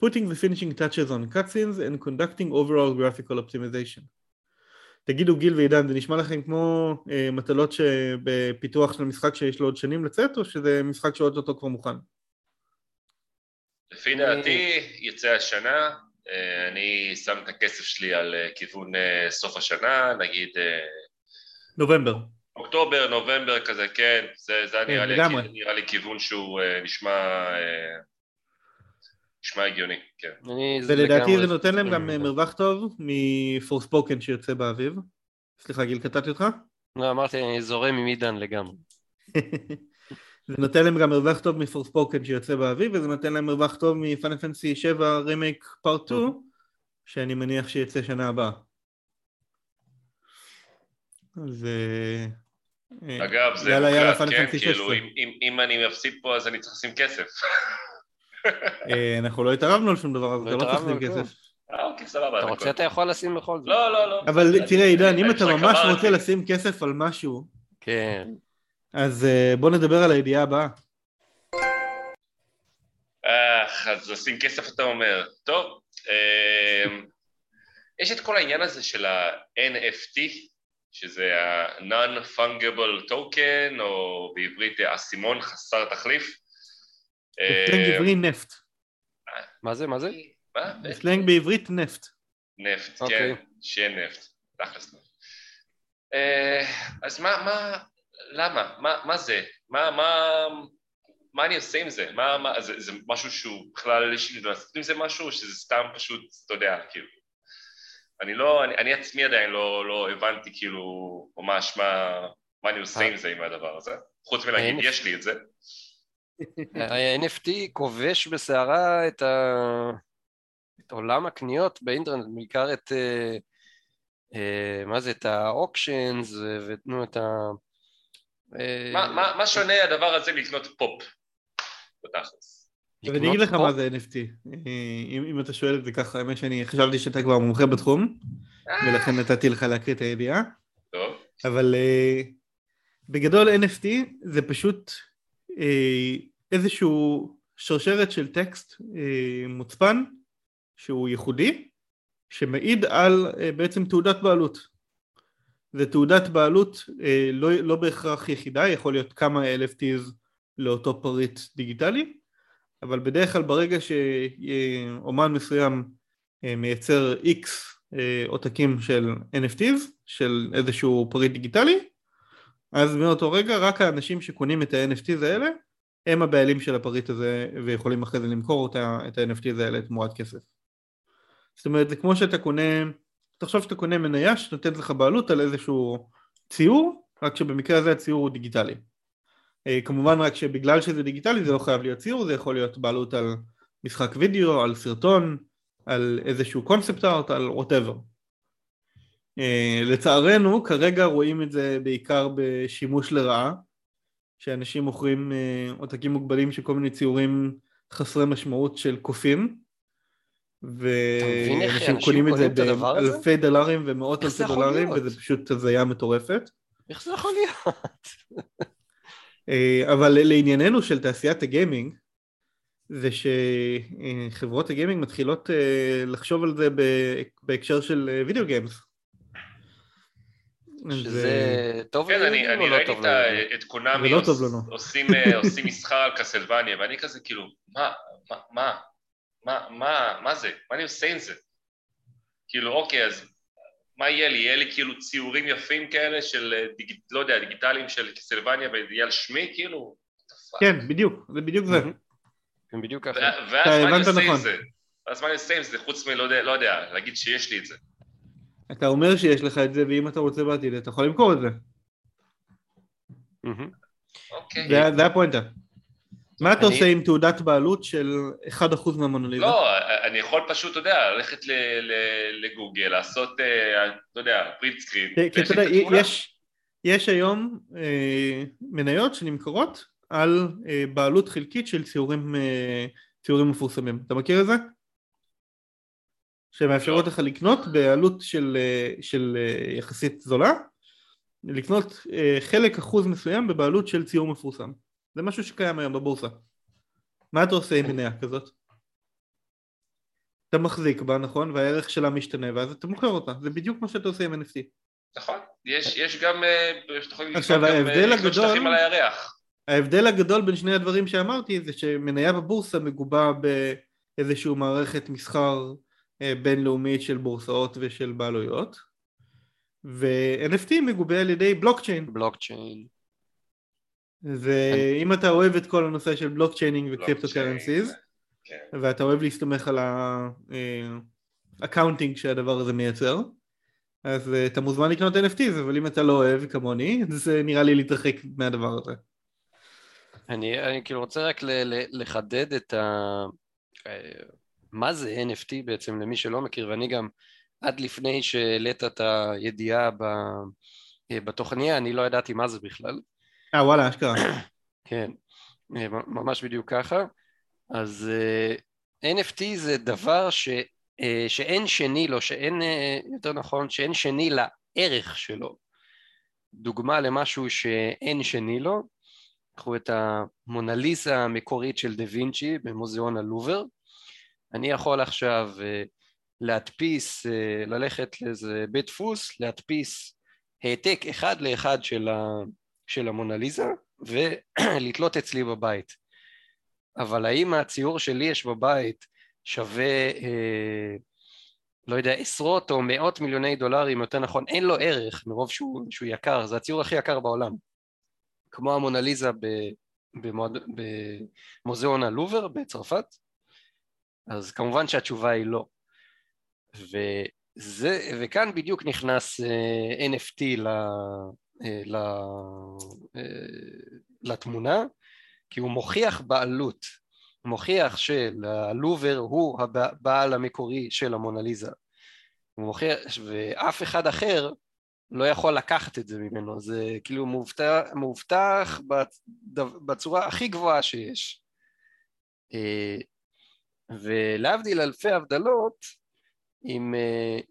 putting the finishing touches on cutscenes, and conducting overall graphical optimization. תגידו גיל ועידן, זה נשמע לכם כמו אה, מטלות שבפיתוח של המשחק שיש לו עוד שנים לצאת, או שזה משחק שעוד אותו כבר מוכן? לפי דעתי יצא השנה, אה, אני שם את הכסף שלי על אה, כיוון אה, סוף השנה, נגיד... נובמבר. אוקטובר, נובמבר כזה, כן, זה, זה נראה, לי, נראה לי כיוון שהוא נשמע, נשמע הגיוני, כן. ולדעתי זה נותן להם גם מרווח טוב מפורספוקן שיוצא באביב. סליחה, גיל, קטעתי אותך? לא, אמרתי, אני זורם עם עידן לגמרי. (laughs) זה נותן להם גם מרווח טוב מפורספוקן שיוצא באביב, וזה נותן להם מרווח טוב מפאנל פנסי 7 רימייק פארט 2, שאני מניח שיצא שנה הבאה. אז... אה, אגב, זה יאללה, מוקלט, כן, כאילו, אם אני מפסיד פה אז אני צריך לשים כסף. (laughs) אה, אנחנו לא התערבנו על שום דבר, אז אתה לא צריך לשים כסף. אה, אוקיי, סבבה. אתה רוצה, אתה יכול לשים בכל זאת. לא, לא, לא. אבל תראה, עידן, אם אתה ממש רוצה לשים כסף על משהו... כן. אז uh, בוא נדבר על הידיעה הבאה. אך, אז לשים כסף אתה אומר. טוב, יש את כל העניין הזה של ה-NFT, שזה ה-Non-Fungible Token, או בעברית אסימון חסר תחליף. בסלנג אה, עברי נפט. מה זה? מה זה? בסלנג בעברית נפט. נפט, כן, אוקיי. שיהיה נפט. תכלס נפט. אז מה, מה, למה? מה, מה זה? מה, מה, מה אני עושה עם זה? מה, מה, זה, זה משהו שהוא בכלל, יש לי לעשות עם זה משהו, או שזה סתם פשוט, אתה יודע, כאילו... אני לא, אני, אני עצמי עדיין לא, לא הבנתי כאילו ממש מה, מה אני עושה עם זה, עם הדבר הזה, חוץ מלהגיד, יש לי את זה. ה-NFT כובש בסערה את, ה... את עולם הקניות באינטרנט, בעיקר את, אה, מה זה, את האוקשנס, ותנו את ה... אה, מה שונה הדבר הזה לקנות פופ? בתכלס. אני אגיד לך מה זה NFT, אם, אם אתה שואל את זה ככה, האמת שאני חשבתי שאתה כבר מומחה בתחום, ולכן נתתי לך להקריא את הידיעה. טוב. אבל uh, בגדול NFT זה פשוט uh, איזשהו שרשרת של טקסט uh, מוצפן, שהוא ייחודי, שמעיד על uh, בעצם תעודת בעלות. זה תעודת בעלות אה, לא, לא בהכרח יחידה, יכול להיות כמה LFTs לאותו פריט דיגיטלי, אבל בדרך כלל ברגע שאומן מסוים אה, מייצר X אה, עותקים של NFTs, של איזשהו פריט דיגיטלי, אז מאותו רגע רק האנשים שקונים את ה-NFTs האלה הם הבעלים של הפריט הזה ויכולים אחרי זה למכור את ה-NFTs האלה תמורת כסף. זאת אומרת זה כמו שאתה קונה תחשוב שאתה קונה מניה שנותנת לך בעלות על איזשהו ציור, רק שבמקרה הזה הציור הוא דיגיטלי. אה, כמובן רק שבגלל שזה דיגיטלי זה לא חייב להיות ציור, זה יכול להיות בעלות על משחק וידאו, על סרטון, על איזשהו קונספט ארט, על ווטאבר. אה, לצערנו כרגע רואים את זה בעיקר בשימוש לרעה, שאנשים מוכרים אה, עותקים מוגבלים של כל מיני ציורים חסרי משמעות של קופים, ואנשים קונים את זה באלפי דולרים ומאות אלפי דולרים וזה פשוט הזיה מטורפת. איך זה יכול להיות? אה, אבל לענייננו של תעשיית הגיימינג זה שחברות הגיימינג מתחילות אה, לחשוב על זה בהקשר של וידאו גיימס. שזה טוב כן, אני לא ראיתי את קונאמי לא עושים (laughs) מסחר על קסלווניה ואני כזה כאילו, מה, מה, מה, מה, מה זה? מה אני עושה עם זה? כאילו, אוקיי, אז מה יהיה לי? יהיה לי כאילו ציורים יפים כאלה של, אה, דיג, לא יודע, דיגיטליים של קסלווניה ויהיה על שמי, כאילו? כן, בדיוק, זה בדיוק זה. בדיוק ככה. ואז מה אני עושה עם נכון. זה? ואז מה אני עושה עם זה, חוץ מלא יודע, לא יודע, להגיד שיש לי את זה. אתה אומר שיש לך את זה, ואם אתה רוצה בעתיד, אתה יכול למכור את זה. אוקיי. זה הפואנטה. מה אתה עושה עם תעודת בעלות של 1% מהמונוליזה? לא, אני יכול פשוט, אתה יודע, ללכת לגוגל, לעשות, אה, אתה יודע, פריט סקרין. כי אתה יודע, יש היום אה, מניות שנמכרות על אה, בעלות חלקית של ציורים, ציורים מפורסמים. אתה מכיר את זה? שמאפשרות. לך לקנות בעלות של, אה, של אה, יחסית זולה, לקנות אה, חלק אחוז מסוים בבעלות של ציור מפורסם. זה משהו שקיים היום בבורסה. מה אתה עושה עם מניה כזאת? אתה מחזיק בה, נכון? והערך שלה משתנה, ואז אתה מוכר אותה. זה בדיוק מה שאתה עושה עם NFT. נכון, יש, יש גם, עכשיו, ההבדל הגדול-. ההבדל הגדול בין שני הדברים שאמרתי זה שמניה בבורסה מגובה באיזושהי מערכת מסחר בינלאומית של בורסאות ושל בעלויות ו-NFT מגובה על ידי blockchain blockchain. ואם אתה אוהב את כל הנושא של blockchaining ו cryptocurrencies כן. ואתה אוהב להסתמך על ה accounting שהדבר הזה מייצר אז אה, אתה מוזמן לקנות NFTs אבל אם אתה לא אוהב כמוני זה נראה לי להתרחק מהדבר הזה אני, אני כאילו רוצה רק ל, ל, לחדד את ה... מה זה NFT בעצם למי שלא מכיר, ואני גם עד לפני שהעלית את הידיעה ב, אה, בתוכניה, אני לא ידעתי מה זה בכלל. אה וואלה אשכרה (coughs) כן, אה, ממש בדיוק ככה. אז אה, NFT זה דבר ש, שאין שני לו, שאין, יותר נכון, שאין שני לערך שלו. דוגמה למשהו שאין שני לו, קחו את המונליזה המקורית של דה וינצ'י במוזיאון הלובר. אני יכול עכשיו אה, להדפיס, אה, ללכת לאיזה בית דפוס, להדפיס העתק אחד לאחד של, ה, של המונליזה ולתלות אצלי בבית. אבל האם הציור שלי יש בבית שווה, אה, לא יודע, עשרות או מאות מיליוני דולרים, יותר נכון, אין לו ערך מרוב שהוא, שהוא יקר, זה הציור הכי יקר בעולם. כמו המונליזה. במוזיאון הלובר בצרפת, אז כמובן שהתשובה היא לא. וזה, וכאן בדיוק נכנס uh, NFT ל, uh, ל, uh, לתמונה, כי הוא מוכיח בעלות, מוכיח שללובר הוא הבעל המקורי של המונליזה. הוא מוכיח, ואף אחד אחר לא יכול לקחת את זה ממנו, זה כאילו מובטח, מובטח בצורה הכי גבוהה שיש. ולהבדיל אלפי הבדלות, אם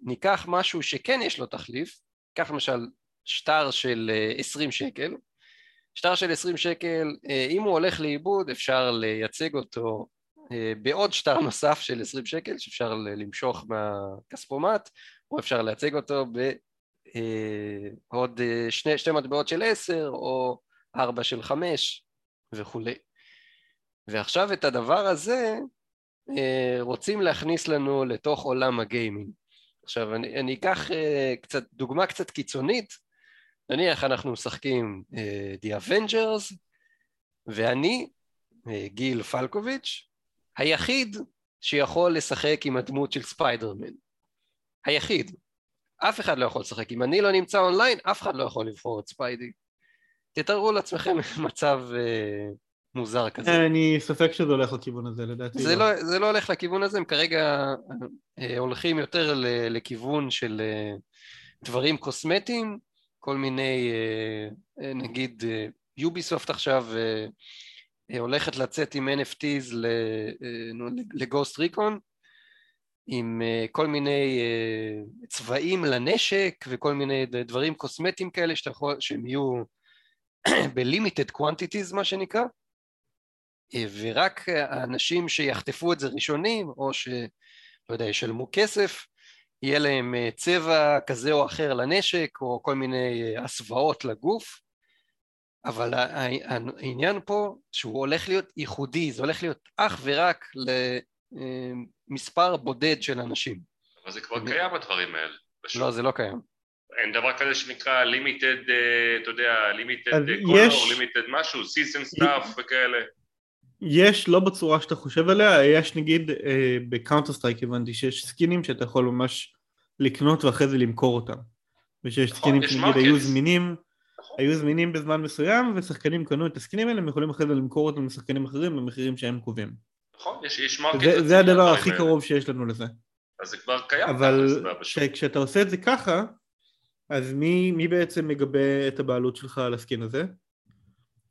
ניקח משהו שכן יש לו תחליף, ניקח למשל שטר של 20 שקל, שטר של 20 שקל, אם הוא הולך לאיבוד אפשר לייצג אותו בעוד שטר נוסף של 20 שקל שאפשר למשוך מהכספומט, או אפשר לייצג אותו ב... עוד שני, שתי מטבעות של עשר או ארבע של חמש וכולי. ועכשיו את הדבר הזה רוצים להכניס לנו לתוך עולם הגיימינג. עכשיו אני, אני אקח קצת, דוגמה קצת קיצונית, נניח אנחנו משחקים The Avengers ואני, גיל פלקוביץ', היחיד שיכול לשחק עם הדמות של ספיידרמן. היחיד. אף אחד לא יכול לשחק. אם אני לא נמצא אונליין, אף אחד לא יכול לבחור את Spidey. תתארו לעצמכם (laughs) מצב אה, מוזר כזה. אני ספק שזה הולך לכיוון הזה, לדעתי. זה לא, זה לא הולך לכיוון הזה, הם כרגע אה, הולכים יותר לכיוון של אה, דברים קוסמטיים, כל מיני, אה, אה, נגיד יוביסופט עכשיו אה, אה, הולכת לצאת עם NFTs לגוסט ריקון, עם כל מיני צבעים לנשק וכל מיני דברים קוסמטיים כאלה שאתה יכול, שהם יהיו (clears throat) ב-limited quantities מה שנקרא, ורק האנשים שיחטפו את זה ראשונים או שלא יודע, ישלמו כסף, יהיה להם uh, צבע כזה או אחר לנשק או כל מיני הסוואות לגוף, אבל העניין פה שהוא הולך להיות ייחודי, זה הולך להיות אך ורק ל... מספר בודד של אנשים. אבל זה כבר קיים הדברים האלה. לא, זה לא קיים. אין דבר כזה שנקרא limited, אתה יודע, limited color, limited משהו, season stuff וכאלה. יש, לא בצורה שאתה חושב עליה, יש נגיד ב Counter-Strike הבנתי שיש skinים שאתה יכול ממש לקנות ואחרי זה למכור אותם. ושיש skinים שנגיד היו זמינים, היו זמינים בזמן מסוים ושחקנים קנו את ה skinים האלה, הם יכולים אחרי זה למכור אותם לשחקנים אחרים במחירים שהם קובעים. נכון, יש, יש market... זה, זה הדבר הכי קרוב שיש לנו לזה. אז זה כבר קיים. אבל כשאתה עושה את זה ככה, אז מי, מי בעצם מגבה את הבעלות שלך על הסקין הזה?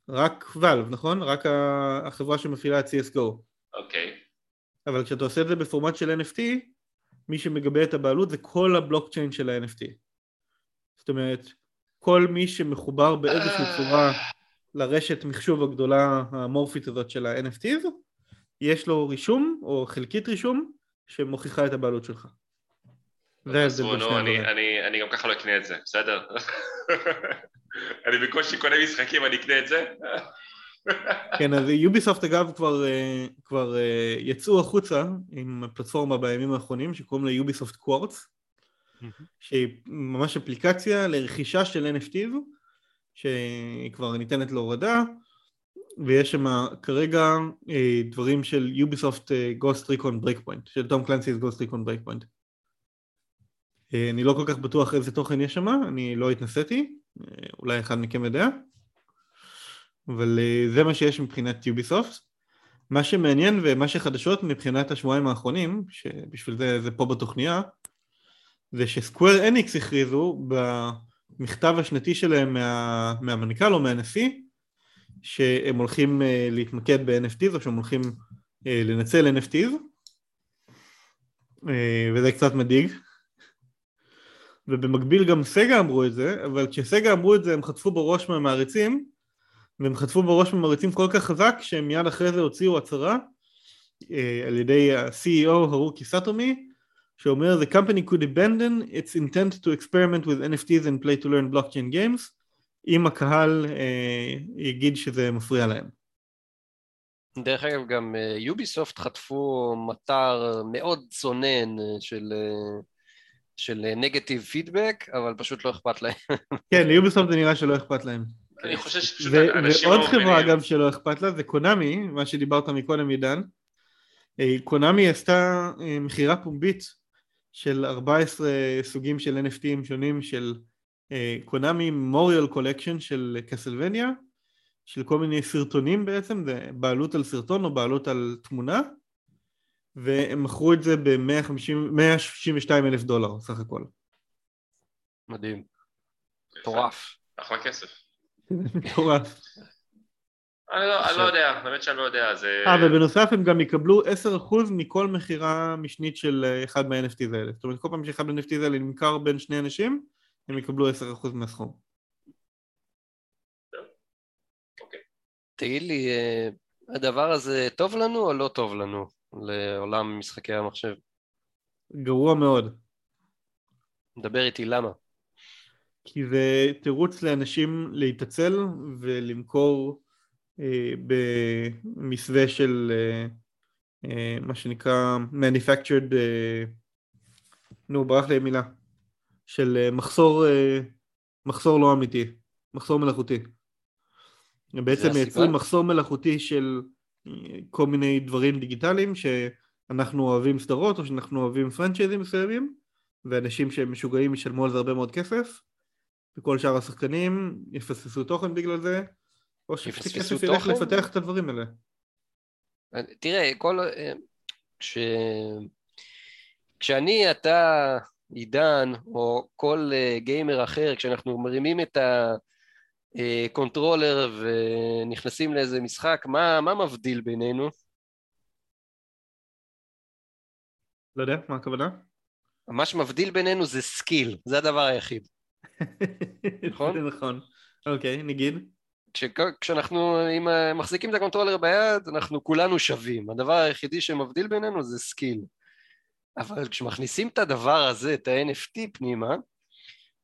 רק ואלב, נכון? רק החברה שמפעילה את CSGO. אוקיי. אבל כשאתה עושה את זה בפורמט של NFT, מי שמגבה את הבעלות זה כל הבלוקצ'יין של ה-NFT. זאת אומרת, כל מי שמחובר באיזושהי צורה לרשת מחשוב הגדולה המורפית הזאת של ה-NFTs, יש לו רישום או חלקית רישום שמוכיחה את הבעלות שלך. זה ההבדל בין שני הדברים. אני גם ככה לא אקנה את זה, בסדר? (laughs) אני בקושי קונה משחקים, אני אקנה את זה? כן, אז יוביסופט אגב כבר, אה, כבר אה, יצאו החוצה עם פלטפורמה בימים האחרונים שקוראים לה יוביסופט קוורטס, שהיא ממש אפליקציה לרכישה של NFTs, שהיא כבר ניתנת להורדה, ויש שם כרגע אה, דברים של Ubisoft Ghost Recon Breakpoint, של Tom Clancy's Ghost Recon Breakpoint. אני לא כל כך בטוח איזה תוכן יש שם, אני לא התנסיתי, אולי אחד מכם יודע. אבל אה, זה מה שיש מבחינת Ubisoft. מה שמעניין ומה שחדשות מבחינת השבועיים האחרונים, שבשביל זה זה פה בתוכניה, זה ש Square Enix הכריזו במכתב השנתי שלהם מה, מהמנכ"ל או מהנשיא, שהם הולכים להתמקד ב-NFTs או שהם הולכים לנצל NFTs, וזה קצת מדאיג. ובמקביל גם סגה אמרו את זה, אבל כשסגה אמרו את זה הם חטפו בראש מהמעריצים, והם חטפו בראש ממריצים כל כך חזק שהם מיד אחרי זה הוציאו הצהרה uh, על ידי ה-CEO הרוקי סאטומי שאומר the company could abandon its intent to experiment with NFTs and play to learn blockchain games אם הקהל uh, יגיד שזה מפריע להם. דרך אגב גם יוביסופט uh, חטפו מטר מאוד צונן של של נגטיב פידבק אבל פשוט לא אכפת להם. (laughs) כן ליוביסופט זה נראה שלא אכפת להם. אני חושב שפשוט אנשים לא ועוד חברה אגב שלא אכפת לה זה קונאמי, מה שדיברת מקודם עידן. אה, קונאמי עשתה אה, מכירה פומבית של 14 סוגים של NFTים שונים של אה, קונאמי Memorial Collection של קסלווניה, של כל מיני סרטונים בעצם, זה בעלות על סרטון או בעלות על תמונה, והם מכרו את זה ב-162 אלף דולר סך הכל. מדהים. מטורף. אחלה כסף. מטורף. (laughs) אני לא, לא יודע, באמת שאני לא יודע, זה... אה, ובנוסף הם גם יקבלו 10% מכל מכירה משנית של אה, אחד מה-NFTs האלה. זאת אומרת, כל פעם שאחד מה-NFTs האלה נמכר בין שני אנשים, הם יקבלו 10% מהסכום. אוקיי. תגיד לי, אה, הדבר הזה טוב לנו או לא טוב לנו לעולם משחקי המחשב? גרוע מאוד. דבר איתי למה. כי זה תירוץ לאנשים להתעצל ולמכור אה, במסווה של אה, אה, מה שנקרא manufactured, אה, נו ברח לי מילה, של אה, מחסור, אה, מחסור לא אמיתי, מחסור מלאכותי. הם בעצם מייצרים מחסור מלאכותי של כל מיני דברים דיגיטליים שאנחנו אוהבים סדרות או שאנחנו אוהבים פרנצ'ייזים מסוימים ואנשים שהם משוגעים ישלמו על זה הרבה מאוד כסף וכל שאר השחקנים יפספסו תוכן בגלל זה, או שכסף ילך לפתח את הדברים האלה. תראה, כל... אה, כש... כשאני, אתה, עידן, או כל uh, גיימר אחר, כשאנחנו מרימים את ה controller אה, ונכנסים לאיזה משחק, מה, מה מבדיל בינינו? לא יודע, מה הכוונה? מה שמבדיל בינינו זה skill, זה הדבר היחיד. (laughs) נכון? זה נכון. אוקיי, נגיד. כשאנחנו מחזיקים את ה controller ביד, אנחנו כולנו שווים. הדבר היחידי שמבדיל בינינו זה skill. אבל כשמכניסים את הדבר הזה, את ה-NFT פנימה,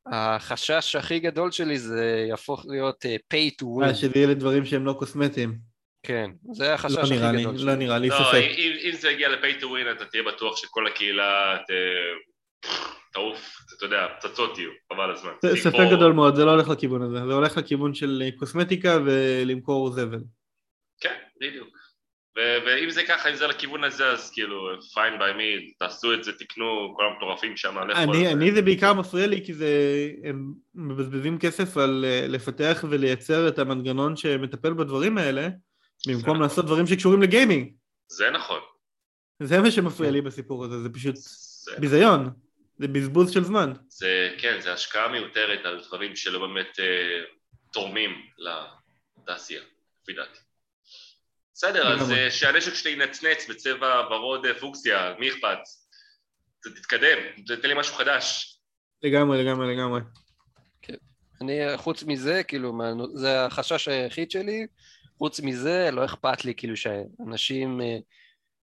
החשש הכי גדול שלי זה יהפוך להיות uh, pay to win. אה, שזה יהיה לדברים שהם לא קוסמטיים. כן, זה החשש לא הכי גדול לי, שלי. לא נראה לי, לא, ספק. אם, אם זה יגיע ל-pay to win אתה תהיה בטוח שכל הקהילה ת... תעוף, אתה יודע, פצצות יהיו, חבל הזמן. ספק גדול מאוד, זה לא הולך לכיוון הזה, זה הולך לכיוון של קוסמטיקה ולמכור זבל. כן, בדיוק. ואם זה ככה, אם זה לכיוון הזה, אז כאילו, fine by me, תעשו את זה, תקנו, כל המטורפים שם, אני, אני זה בעיקר מפריע לי, כי זה, הם מבזבזים כסף על אה, לפתח ולייצר את המנגנון שמטפל בדברים האלה, במקום לעשות נכון. דברים שקשורים לגיימינג. זה נכון. זה מה שמפריע לי בסיפור הזה, זה פשוט ביזיון. זה בזבוז של זמן. זה, כן, זה השקעה מיותרת על דברים שלא באמת אה, תורמים לתעשייה, לפי דעתי. בסדר, אז. אה, שהנשק שלי ינצנץ בצבע ורוד אה, פוקסיה, מי אכפת? תתקדם, ת- תן לי משהו חדש. לגמרי, לגמרי, לגמרי. אני, חוץ מזה, כאילו, מה- זה החשש היחיד שלי, חוץ מזה, לא אכפת לי, כאילו, שאנשים אה,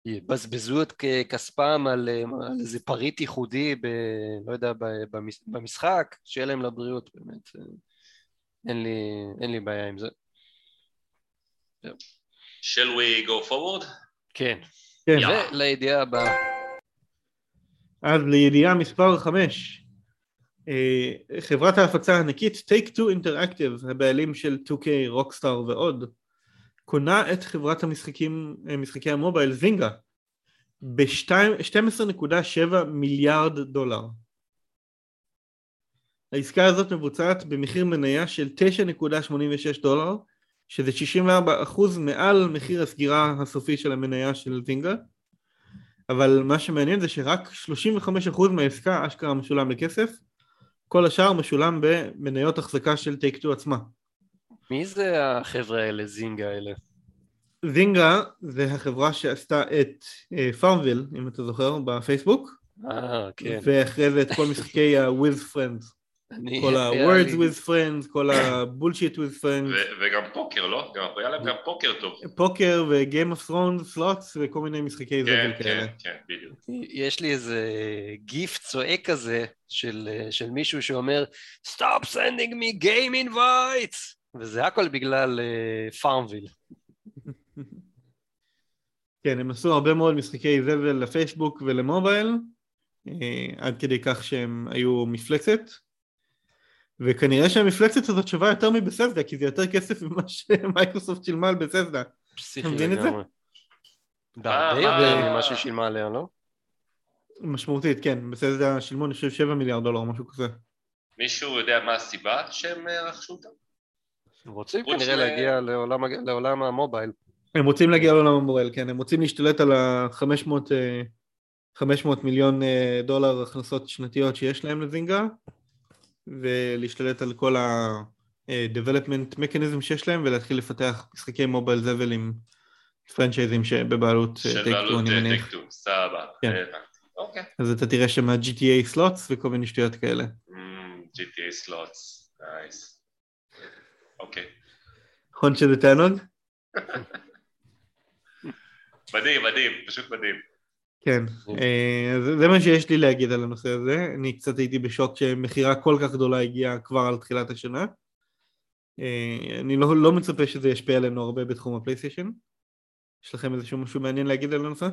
יבזבזו את כספם על, אה, על איזה פריט ייחודי, ב, לא יודע, במשחק, שיהיה להם לבריאות, באמת. אין לי, אין לי בעיה עם זה. Shall we go forward? כן. כן. ולידיעה הבאה. אז לידיעה מספר 5, חברת ההפצה הענקית Take Two Interactive, הבעלים של 2K, רוקסטאר ועוד, קונה את חברת המשחקים, אה, משחקי המובייל זינגה ב-12.7 מיליארד דולר. העסקה הזאת מבוצעת במחיר מניה של 9.86 דולר, שזה 64% מעל מחיר הסגירה הסופי של המניה של זינגה. אבל מה שמעניין זה שרק 35% מהעסקה אשכרה משולם בכסף, כל השאר משולם במניות החזקה של Take 2 עצמה. מי זה החבר'ה האלה, זינגה האלה? זינגה זה החברה שעשתה את פארמוויל, אם אתה זוכר, בפייסבוק, אה, כן. ואחרי זה את כל משחקי ה-with friends, אני- כל ה-words לי- with friends, כל ה-bullshit with friends, ו- וגם פוקר, לא? גם, היה להם גם פוקר טוב. פוקר ו-game of thrones slots וכל מיני משחקי כן, זבל כן, כאלה. כן, בדיוק. יש לי איזה גיף צועק כזה של, של מישהו שאומר Stop sending me game invites וזה הכל בגלל פארמוויל. (laughs) כן, הם עשו הרבה מאוד משחקי זבל לפייסבוק ולמובייל, אה, עד כדי כך שהם היו מפלצת, וכנראה שהמפלצת הזאת שווה יותר מבססדה, כי זה יותר כסף ממה שמייקרוסופט שילמה על בססדה. פסיכי אתה מבין את זה? לגמרי. בהרבה אה, יותר אה. ממה ששילמה עליה, לא? משמעותית, כן, בססדה שילמו אני חושב 7 מיליארד דולר או משהו כזה. מישהו יודע מה הסיבה שהם אה, רכשו אותם? הם רוצים כנראה להגיע לעולם, המובייל. הם רוצים להגיע לעולם המורל, כן, הם רוצים להשתלט על ה-500 500 מיליון דולר הכנסות שנתיות שיש להם לזינגה, ולהשתלט על כל ה-development mechanism שיש להם, ולהתחיל לפתח משחקי מובייל זבל עם פרנצ'ייזים שבבעלות של טייק בעלות אני אה, מניח. Take Two, סבבה, כן. הבנתי. אוקיי. אז אתה תראה שם GTA slots וכל מיני שטויות כאלה. GTA slots, nice. אוקיי. נכון שזה תענוג? (laughs) מדהים, מדהים, פשוט מדהים. כן, אה, זה מה שיש לי להגיד על הנושא הזה, אני קצת הייתי בשוק שמכירה כל כך גדולה הגיעה כבר על תחילת השנה. אה, אני לא, לא מצפה שזה ישפיע עלינו הרבה בתחום הפלייסטיישן. יש לכם איזשהו משהו מעניין להגיד על הנושא?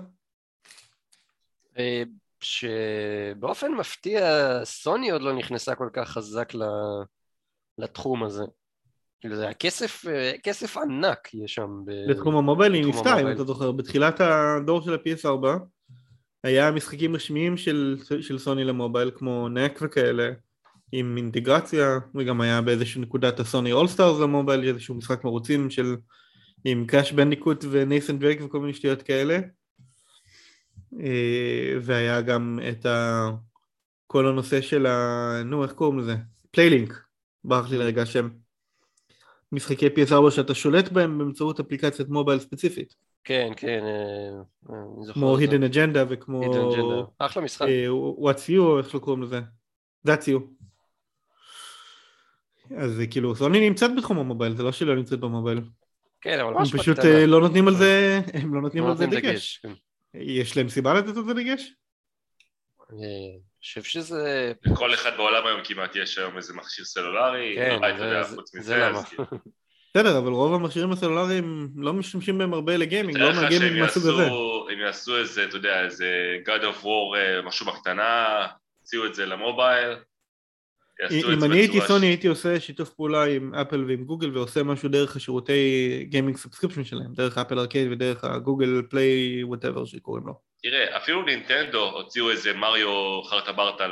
אה, שבאופן מפתיע סוני עוד לא נכנסה כל כך חזק לתחום הזה. כאילו זה היה כסף, ענק יש שם. ב- בתחום המובייל היא ניסתה, אם. אתה זוכר, בתחילת הדור של ה-PS4 היה משחקים רשמיים של, של סוני למובייל כמו נק וכאלה עם אינטגרציה וגם היה באיזושהי נקודת הסוני All-Stars למובייל איזשהו משחק מרוצים של עם Crash Bandicoot ו Nathan Drake וכל מיני שטויות כאלה. אה, והיה גם את ה... כל הנושא של ה... נו איך קוראים לזה? PlayLink. ברח לי לרגע השם. משחקי PS4 שאתה שולט בהם באמצעות אפליקציית מובייל ספציפית כן, כן, אה, אה, אני זוכר כמו. Hidden Agenda וכמו Hidden Agenda. אחלה משחק. אה, What's You, איך שלא קוראים לזה? That's You. אז זה כאילו, סוני נמצאת בתחום המובייל, זה לא שהיא לא נמצאת במובייל. כן, אבל הם ממש פשוט לא נותנים על זה, (laughs) הם לא נותנים לא על זה דגש. כן. יש להם סיבה לתת על זה דגש? אני חושב שזה... לכל אחד בעולם היום כמעט יש היום איזה מכשיר סלולרי, כן, אתה זה- למה. (laughs) בסדר, אבל רוב המכשירים הסלולריים לא משתמשים בהם הרבה לגיימינג, לא מהגיימינג מהסוג הזה. הם יעשו איזה, אתה יודע, איזה God of War, אה, משהו בקטנה, הוציאו את זה למובייל, אם אני הייתי סוני הייתי עושה שיתוף פעולה עם אפל ועם גוגל ועושה משהו דרך השירותי גיימינג subscription שלהם, דרך Apple Arcade ודרך ה Google Play whatever שקוראים לו. תראה, אפילו נינטנדו הוציאו איזה מריו חרטה ברטה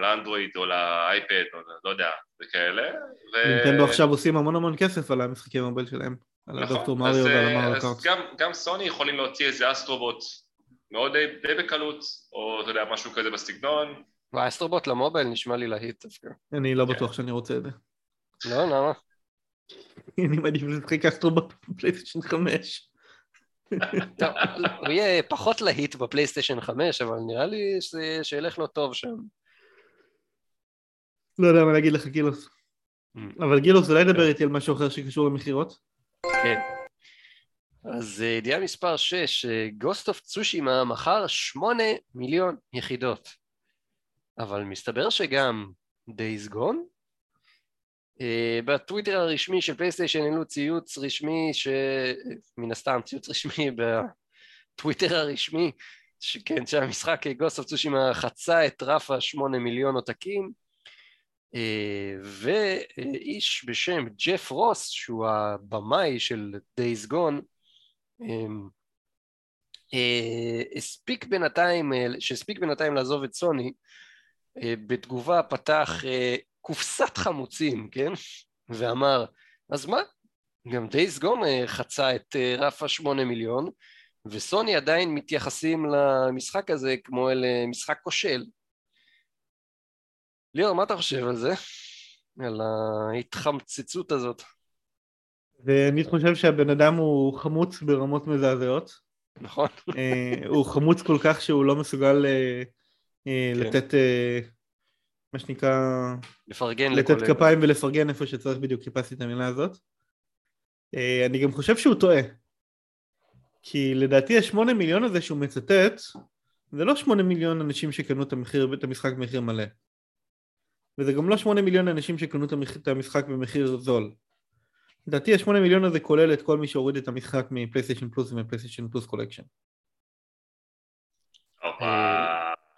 לאנדרואיד או לאייפד, או לא יודע, וכאלה. ו- נינטנדו עכשיו עושים המון המון כסף על המשחקי המובייל שלהם, על נכון, הדוקטור מריו ועל המריו אז קארט. גם, גם סוני יכולים להוציא איזה אסטרובוט מאוד די, די בקלות, או אתה יודע, משהו כזה בסגנון. והאסטרובוט למובייל נשמע לי להיט דווקא. אני לא כן. בטוח שאני רוצה את זה. לא, למה? (laughs) אני מעדיף לשחק אסטרובוט בפלייסטיישן 5. טוב, הוא יהיה פחות להיט בפלייסטיישן 5, אבל נראה לי שזה- שילך לו טוב שם. לא יודע מה להגיד לך גילוס. Mm. אבל גילוס אולי דבר איתי על משהו אחר שקשור למכירות? כן. אז אה, ידיעה מספר 6, Ghost of Tsushima מכר 8 מיליון יחידות. אבל מסתבר שגם Days Gone? אה, בטוויטר הרשמי של פלייסטיישן העלו ציוץ רשמי, ש... מן הסתם ציוץ רשמי (laughs) בטוויטר הרשמי, שכן, שהמשחק Ghost of Tsushima חצה את רף ה-8 מיליון עותקים. אה, ואיש בשם ג'ף רוס, שהוא הבמאי של Days Gone, אמ, אה, הספיק בינתיים, אה, שהספיק בינתיים לעזוב את סוני, אה, בתגובה פתח אה, קופסת חמוצים, כן? ואמר, אז מה? גם Days Gone אה, חצה את אה, רף השמונה מיליון, וסוני עדיין מתייחסים למשחק הזה כמו אל אה, משחק כושל. ליאור, מה אתה חושב על זה? על ההתחמצצות הזאת, ואני חושב שהבן אדם הוא חמוץ ברמות מזעזעות. נכון? הוא חמוץ כל כך שהוא לא מסוגל כן. לתת, מה שנקרא, לפרגן לתת לקולגה. כפיים ולפרגן איפה שצריך בדיוק, חיפשתי את המילה הזאת. אה, אני גם חושב שהוא טועה. כי לדעתי השמונה מיליון הזה שהוא מצטט, זה לא שמונה מיליון אנשים שקנו את, המחיר, את המשחק במחיר מלא. וזה גם לא שמונה מיליון אנשים שקנו את המח- את המשחק במחיר זול. לדעתי השמונה מיליון הזה כולל את כל מי שהוריד את המשחק מפלייסטיישן פלוס ומפלייסטיישן פלוס Collection.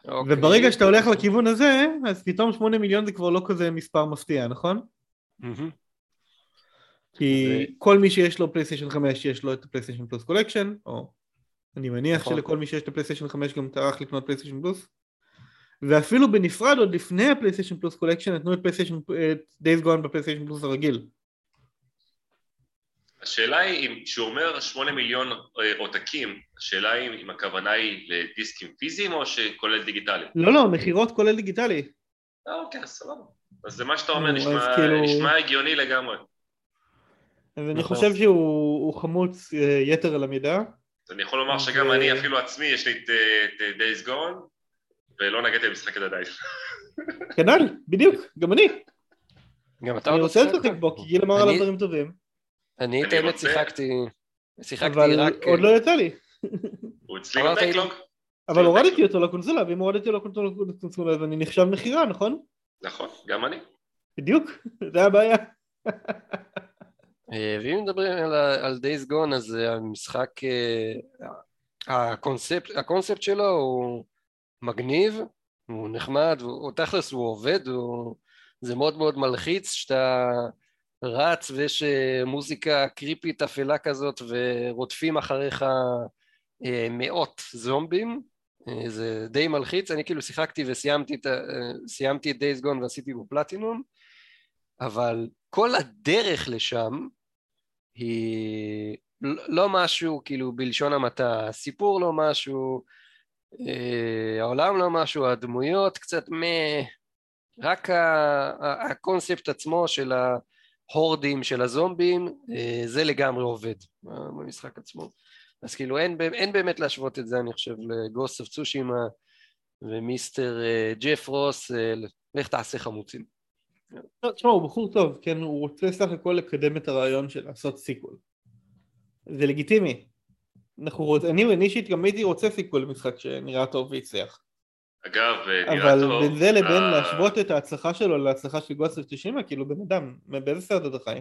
אוקיי. וברגע שאתה הולך לכיוון הזה, אז פתאום שמונה מיליון זה כבר לא כזה מספר מפתיע, נכון? מהמם. כי ו- כל מי שיש לו פלייסטיישן 5 יש לו את הפלייסטיישן פלוס Collection, או אני מניח נכון. שלכל מי שיש את הפלייסטיישן 5 גם טרח לקנות פלייסטיישן פלוס. ואפילו בנפרד עוד לפני הפלייסטיישן פלוס Collection נתנו את פלייסטיישן, את Days Gone בפלייסטיישן פלוס הרגיל. השאלה היא, אם- כשהוא אומר 8 מיליון אה, עותקים, השאלה היא אם הכוונה היא לדיסקים פיזיים או שכולל דיגיטלי? לא לא, מכירות כולל דיגיטלי. אה, אוקיי, סבבה. אז זה מה שאתה אומר נשמע כאילו- נשמע הגיוני לגמרי. אז אני נכון. חושב שהוא הוא חמוץ אה, יתר על המידה. אז אני יכול לומר שגם ו- אני, אפילו עצמי, יש לי את את, Days Gone, ולא נגעתי במשחק הזה עדיין. כנ"ל, בדיוק, גם אני. גם אתה אני רוצה? לשחק בו, כי גיל אמר עליו דברים טובים. אני את האמת שיחקתי, שיחקתי אבל רק... עוד לא יצא לי. הוא אצלי בבקלוג. אבל הורדתי אותו לקונסולה, ואם הורדתי אותו לקונסולה אז אני נחשב מכירה, נכון? נכון, גם אני. בדיוק, זה הבעיה. אה, ואם מדברים על, Days Gone אז אה, המשחק, אה, הקונספט, הקונספט שלו הוא מגניב, הוא נחמד, הוא תכלס הוא עובד, הוא, זה מאוד מאוד מלחיץ שאתה רץ ויש אה, מוזיקה קריפית אפלה כזאת ורודפים אחריך אה, מאות זומבים, אה, זה די מלחיץ, אני כאילו שיחקתי וסיימתי את, ה- סיימתי את Gone ועשיתי בו פלטינום, אבל כל הדרך לשם היא לא- לא משהו כאילו בלשון המעטה, הסיפור לא משהו, העולם לא משהו, הדמויות קצת מ... רק ה- ה- הקונספט עצמו של ההורדים של הזומבים, אה, זה לגמרי עובד אה, במשחק עצמו. אז כאילו אין, אין באמת להשוות את זה, אני חושב, ל Ghost of Tsushima ומיסטר אה, ג'ף רוס, לך תעשה חמוצים. לא, תשמע, הוא בחור טוב, כן, הוא רוצה סך הכל לקדם את הרעיון של לעשות sequel. זה לגיטימי. אנחנו רוצ... אני אישית גם הייתי רוצה sequel למשחק שנראה טוב והצליח. אגב, אה, נראה אבל טוב. בין זה לבין אה, להשוות את ההצלחה שלו להצלחה של Ghost Tsushima, כאילו בן אדם, באיזה סרט אתה חי?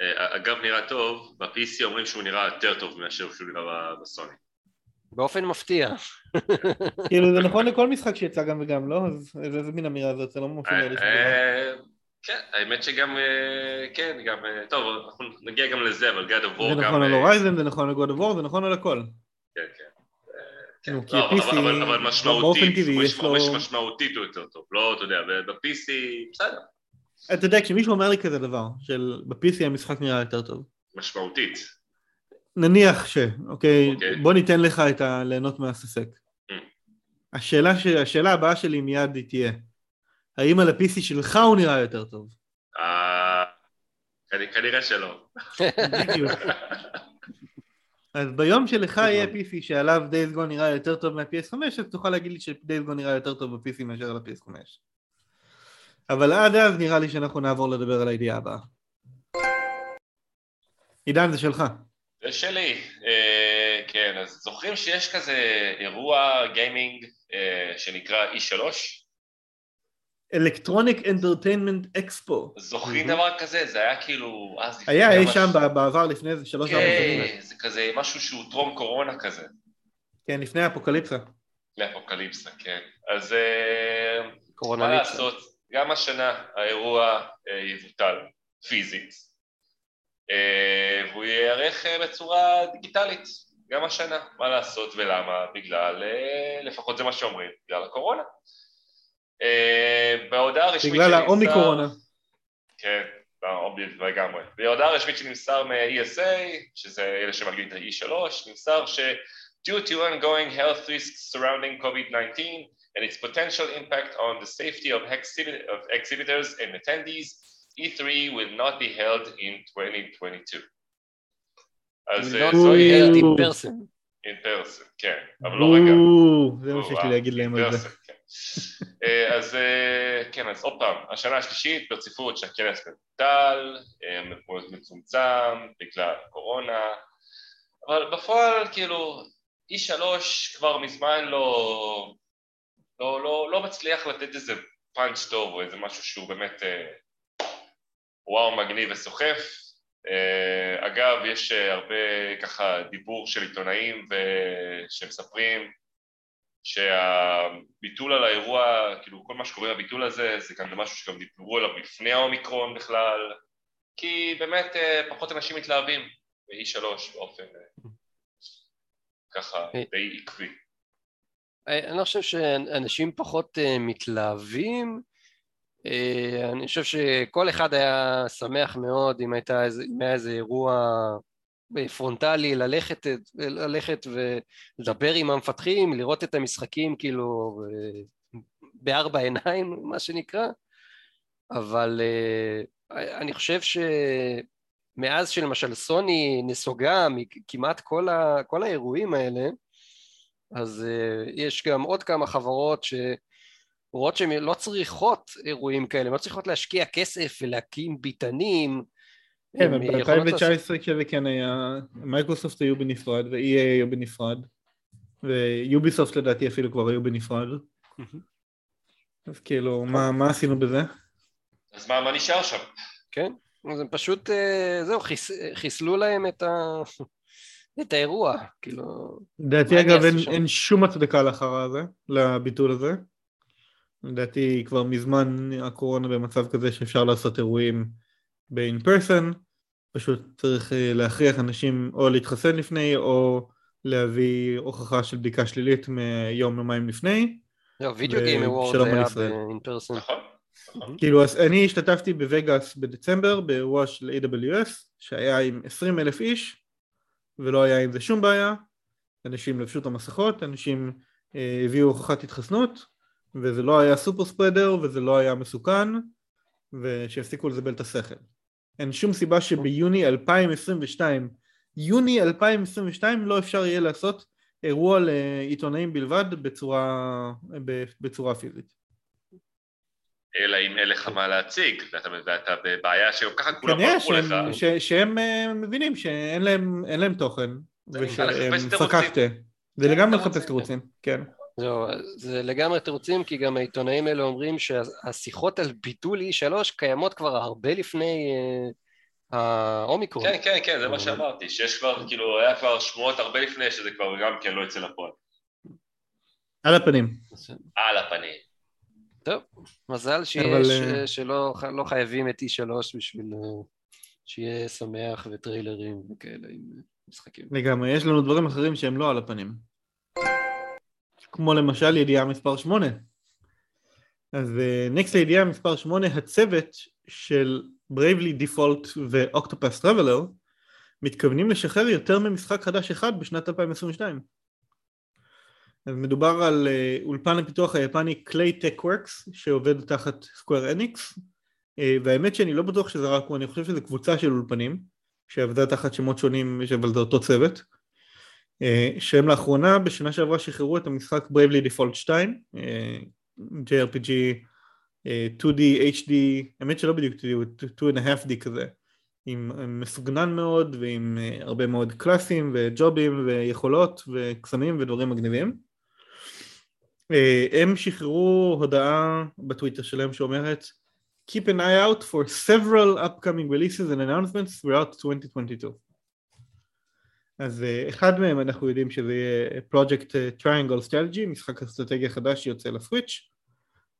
אה, אגב, נראה טוב, ב-PC אומרים שהוא נראה יותר טוב מאשר שהוא נראה ב- בסוני. באופן מפתיע. כאילו זה נכון לכל משחק שיצא גם וגם, לא? אז איזה איזה מין אמירה זאת, זה לא מופיע לי. אה, כן, האמת שגם, כן, גם, טוב, אנחנו נגיע גם לזה, אבל God of War זה גם... נכון על הורייזן, זה נכון על God of War, זה נכון על הכל. כן, כן. כן. נו, כי לא, אבל- ה-PC אבל- אבל באופן משמעותית, טבעי יש לו- משמעותית הוא יותר טוב, לא, אתה יודע, ב-PC, בסדר, אתה יודע, כשמישהו אומר לי כזה דבר, של ב-PC המשחק נראה יותר טוב, משמעותית. נניח ש, אוקיי, אוקיי. בוא ניתן לך את ה... ליהנות מהספק. Mm. השאלה, ש... השאלה הבאה שלי מיד היא תהיה, האם על ה-PC שלך הוא נראה יותר טוב? אה, כנ- כנראה שלא. בדיוק. (laughs) אז ביום שלך יהיה. PC שעליו Days Gone נראה יותר טוב מה-PS5, אז תוכל להגיד לי ש-Days Gone נראה יותר טוב ב-PC מאשר על ה-PS5. אבל עד אז נראה לי שאנחנו נעבור לדבר על הידיעה הבאה. עידן זה שלך. זה שלי, אה, כן, אז זוכרים שיש כזה אירוע גיימינג אה, שנקרא E3? Electronic Entertainment Expo. זוכרים דבר כזה? זה היה כאילו... אז לפני היה אי שם ש- ב- בעבר לפני איזה שלוש ארבע שנים. כן, זה כזה משהו שהוא טרום קורונה כזה. כן, לפני האפוקליפסה. לאפוקליפסה, כן. אז אה, קורונה מה. לעשות, גם השנה האירוע אה, יבוטל פיזית, אה, והוא ייערך אה, בצורה דיגיטלית, גם השנה. מה לעשות ולמה? בגלל, אה, לפחות זה מה שאומרים, בגלל הקורונה. אה, בהודעה הרשמית בגלל האומיקורונה. כן, לגמרי. בהודעה רשמית שנמסר מ-ESA, שזה אלה שמגיעים את ה-E3, נמסר ש- due to ongoing health risks surrounding COVID-19 and its potential impact on the safety of, exhibit- of exhibitors and attendees, E3 will not be held in 2022. אז אה, be held in person. in person, כן, אבל לא רגע. זה מה שיש לי להגיד להם על זה. אה, אז אה, כן, אז עוד פעם, השנה השלישית ברציפות שהכנס מבוטל, אה, מאוד מצומצם בגלל הקורונה, אבל בפועל כאילו E3 כבר מזמן לא, לא, לא, לא מצליח לתת איזה פאנץ' טוב או איזה משהו שהוא באמת וואו מגניב וסוחף. אגב, יש הרבה ככה דיבור של עיתונאים ו- שמספרים שהביטול על האירוע, כאילו כל מה שקורה בביטול הזה, זה גם משהו שגם דיברו עליו לפני האומיקרון בכלל, כי באמת אה, פחות אנשים מתלהבים ב-E3 באופן אה, ככה אה. די עקבי. אני לא חושב שאנשים פחות מתלהבים, אני חושב שכל אחד היה שמח מאוד אם הייתה איזה, אם היה איזה אירוע פרונטלי, ללכת, ללכת ולדבר עם המפתחים, לראות את המשחקים כאילו אה, בארבע עיניים, מה שנקרא, אבל אה, אני חושב שמאז שלמשל סוני נסוגה מכמעט כל, ה, כל האירועים האלה, אז uh, יש גם עוד כמה חברות שרואות שהן לא צריכות אירועים כאלה, הן לא צריכות להשקיע כסף ולהקים ביטנים. כן, הן יכולות לעשות- ב-2019 כשזה כן היה, מייקרוסופט היו בנפרד ו-EA היו בנפרד ויוביסופט לדעתי אפילו כבר היו בנפרד אז כאילו מה מה עשינו בזה? אז מה, מה נשאר שם? כן, אז הם פשוט, אה, זהו, חיס, חיסלו להם את, ה, את האירוע, כאילו, לדעתי אגב אין? אין שום הצדקה לאחר הזה, לביטול הזה. לדעתי כבר מזמן הקורונה במצב כזה שאפשר לעשות אירועים ב-in person, פשוט צריך אה, להכריח אנשים או להתחסן לפני או להביא הוכחה של בדיקה שלילית מיום יומיים לפני. זהו, וידאו גיים אוורד היה ישראל. ב-in person. נכון? נכון. כאילו אז אני השתתפתי בווגאס בדצמבר באירוע של AWS שהיה עם 20 אלף איש ולא היה עם זה שום בעיה אנשים לבשו את המסכות, אנשים אה, הביאו הוכחת התחסנות וזה לא היה סופר ספרדר וזה לא היה מסוכן ושיפסיקו לזבל את השכל. אין שום סיבה שביוני 2022 יוני 2022 לא אפשר יהיה לעשות אירוע לעיתונאים בלבד בצורה, בצורה פיזית. אלא אם אין לך מה להציג, ואתה, בבעיה שגם ככה כולם כנראה ברחו לך. שהם, ש, שהם אה, מבינים שאין להם, להם תוכן ושהם. פקקטה זה לגמרי תירוצים, לחפש תירוצים, כן זהו, זה לגמרי תירוצים, כי גם העיתונאים האלה אומרים שהשיחות על ביטול E3 קיימות כבר הרבה לפני אה, האומיקרון. כן, כן, כן, זה מה שאמרתי, שיש כבר, כאילו, היה כבר שמועות הרבה לפני שזה כבר גם כן לא יצא לפועל. על הפנים על הפנים. טוב, מזל שיש, אבל, אה, אה, שלא לא חייבים את E3 בשביל שיהיה שמח וטריילרים וכאלה עם משחקים. לגמרי, יש לנו דברים אחרים שהם לא על הפנים כמו למשל ידיעה מספר 8 אז Next לידיעה מספר 8 הצוות של Bravely Default ו Octopath Traveler מתכוונים לשחרר יותר ממשחק חדש אחד בשנת 2022. אז מדובר על אה, אולפן הפיתוח היפני Claytechworks שעובד תחת Square Enix והאמת שאני לא בטוח שזה רק הוא, אני חושב שזה קבוצה של אולפנים שעבדה תחת שמות שונים, אבל זה אותו צוות. אה, שהם לאחרונה בשנה שעברה שחררו את המשחק Bravely Default 2 JRPG 2D, HD, האמת שלא בדיוק 2D, הוא 2.5D כזה עם מסוגנן מאוד ועם אה, הרבה מאוד קלאסים וג'ובים ויכולות וקסמים ודברים מגניבים. אה, הם שחררו הודעה בטוויטר שלהם שאומרת Keep an eye out for several upcoming releases and announcements throughout 2022. אז אה, אחד מהם אנחנו יודעים שזה יהיה Project Triangle Strategy, משחק אסטרטגיה חדש שיוצא לסוויץ'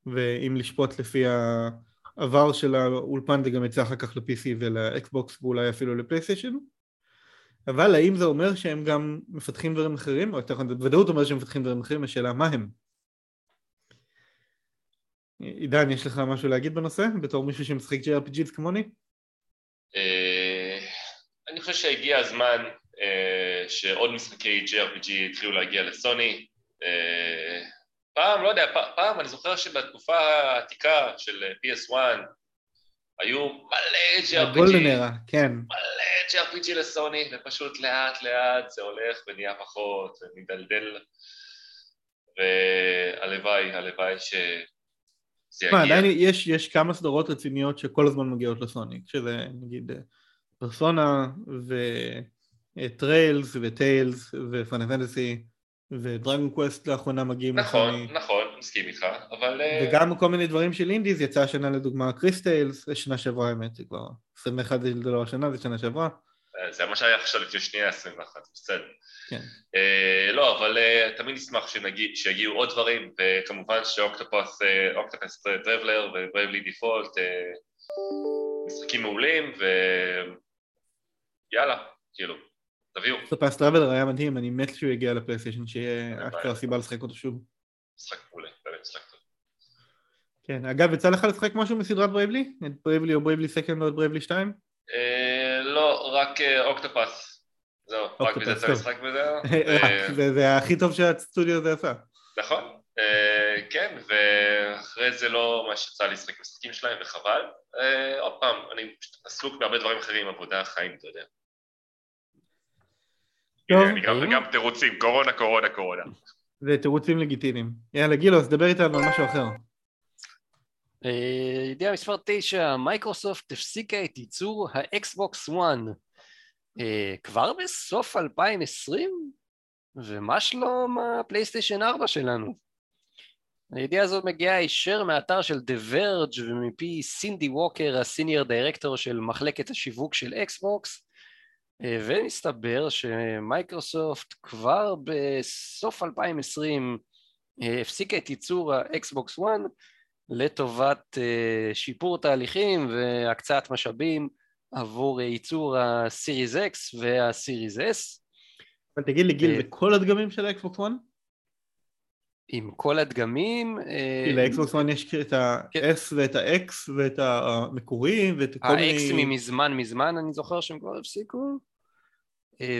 ואם לשפוט לפי העבר של האולפן זה גם יצא אחר כך ל-PC ולאקסבוקס ואולי אפילו לפלייסטיישן אבל האם זה אומר שהם גם מפתחים דברים אחרים? או יותר נכון בוודאות אומר שהם מפתחים דברים אחרים השאלה מה הם? עידן יש לך משהו להגיד בנושא? בתור מישהו שמשחק JRPGs כמוני? אה, אני חושב שהגיע הזמן אה, שעוד משחקי JRPG התחילו להגיע לסוני אה, פעם, לא יודע, פעם אני זוכר שבתקופה העתיקה של PS1 היו מלא JRPG, גולדנרה, כן. מלא JRPG לסוני, ופשוט לאט לאט זה הולך ונהיה פחות, ומדלדל, והלוואי, הלוואי שזה יגיע. עדיין יש, יש כמה סדרות רציניות שכל הזמן מגיעות לסוני, שזה נגיד פרסונה וטריילס וטיילס ופאנל פנטסי ודרגון קווסט לאחרונה מגיעים נכון, לסוני. נכון, מסכים איתך, אבל... אה, וגם כל מיני דברים של indies, יצא השנה לדוגמה Cris Tales, שנה שעברה האמת, זה כבר 21 זה לא השנה, זה שנה שעברה. אה, זה מה שהיה עכשיו לפני שנייה 21, בסדר. כן. Uh, לא, אבל uh, תמיד נשמח שנגיד, שיגיעו עוד דברים, וכמובן ש Octopath, Octopath Traveler ו Bravely Default, משחקים מעולים, ויאללה, כאילו. תביאו. Octopath Traveler היה מדהים, אני מת שהוא יגיע לפלייסטיישן, שיהיה אשכרה סיבה לשחק אותו שוב. משחק מעולה, באמת משחק טוב. כן, אגב, יצא לך לשחק משהו מסדרת Bravely? את Bravely או Bravely Second או את Bravely 2? לא, רק Octopath. זהו, רק בזה אתה משחק בזה. (laughs) זה הכי טוב שהסטודיו הזה עשה. נכון, כן, ואחרי זה לא מה שיצא לשחק משחקים שלהם, וחבל. עוד פעם, אני עסוק בהרבה דברים אחרים, עבודה, חיים, אתה יודע. טוב. גם תירוצים, קורונה, קורונה, קורונה. זה תירוצים לגיטימיים. יאללה גילוס, דבר איתנו על משהו אחר. אה, ידיעה מספר 9, מייקרוסופט הפסיקה את ייצור האקסבוקס 1 אה, כבר בסוף 2020? ומה שלום הפלייסטיישן 4 שלנו? הידיעה הזאת מגיעה הישר מהאתר של The Verge ומפי סינדי ווקר, ה senior director של מחלקת השיווק של אקסבוקס, ומסתבר שמייקרוסופט כבר בסוף 2020 אה, הפסיקה את ייצור האקסבוקס 1 לטובת אה, שיפור תהליכים והקצאת משאבים עבור ייצור ה Series X וה Series S. אבל תגיד לי גיל, בכל הדגמים של האקסבוקס 1? עם כל הדגמים. כי לאקסבוקס 1 יש את ה-S כן. ואת ה-X ואת המקורי ואת כל מיני... ה-X ממזמן מזמן אני זוכר שהם כבר הפסיקו.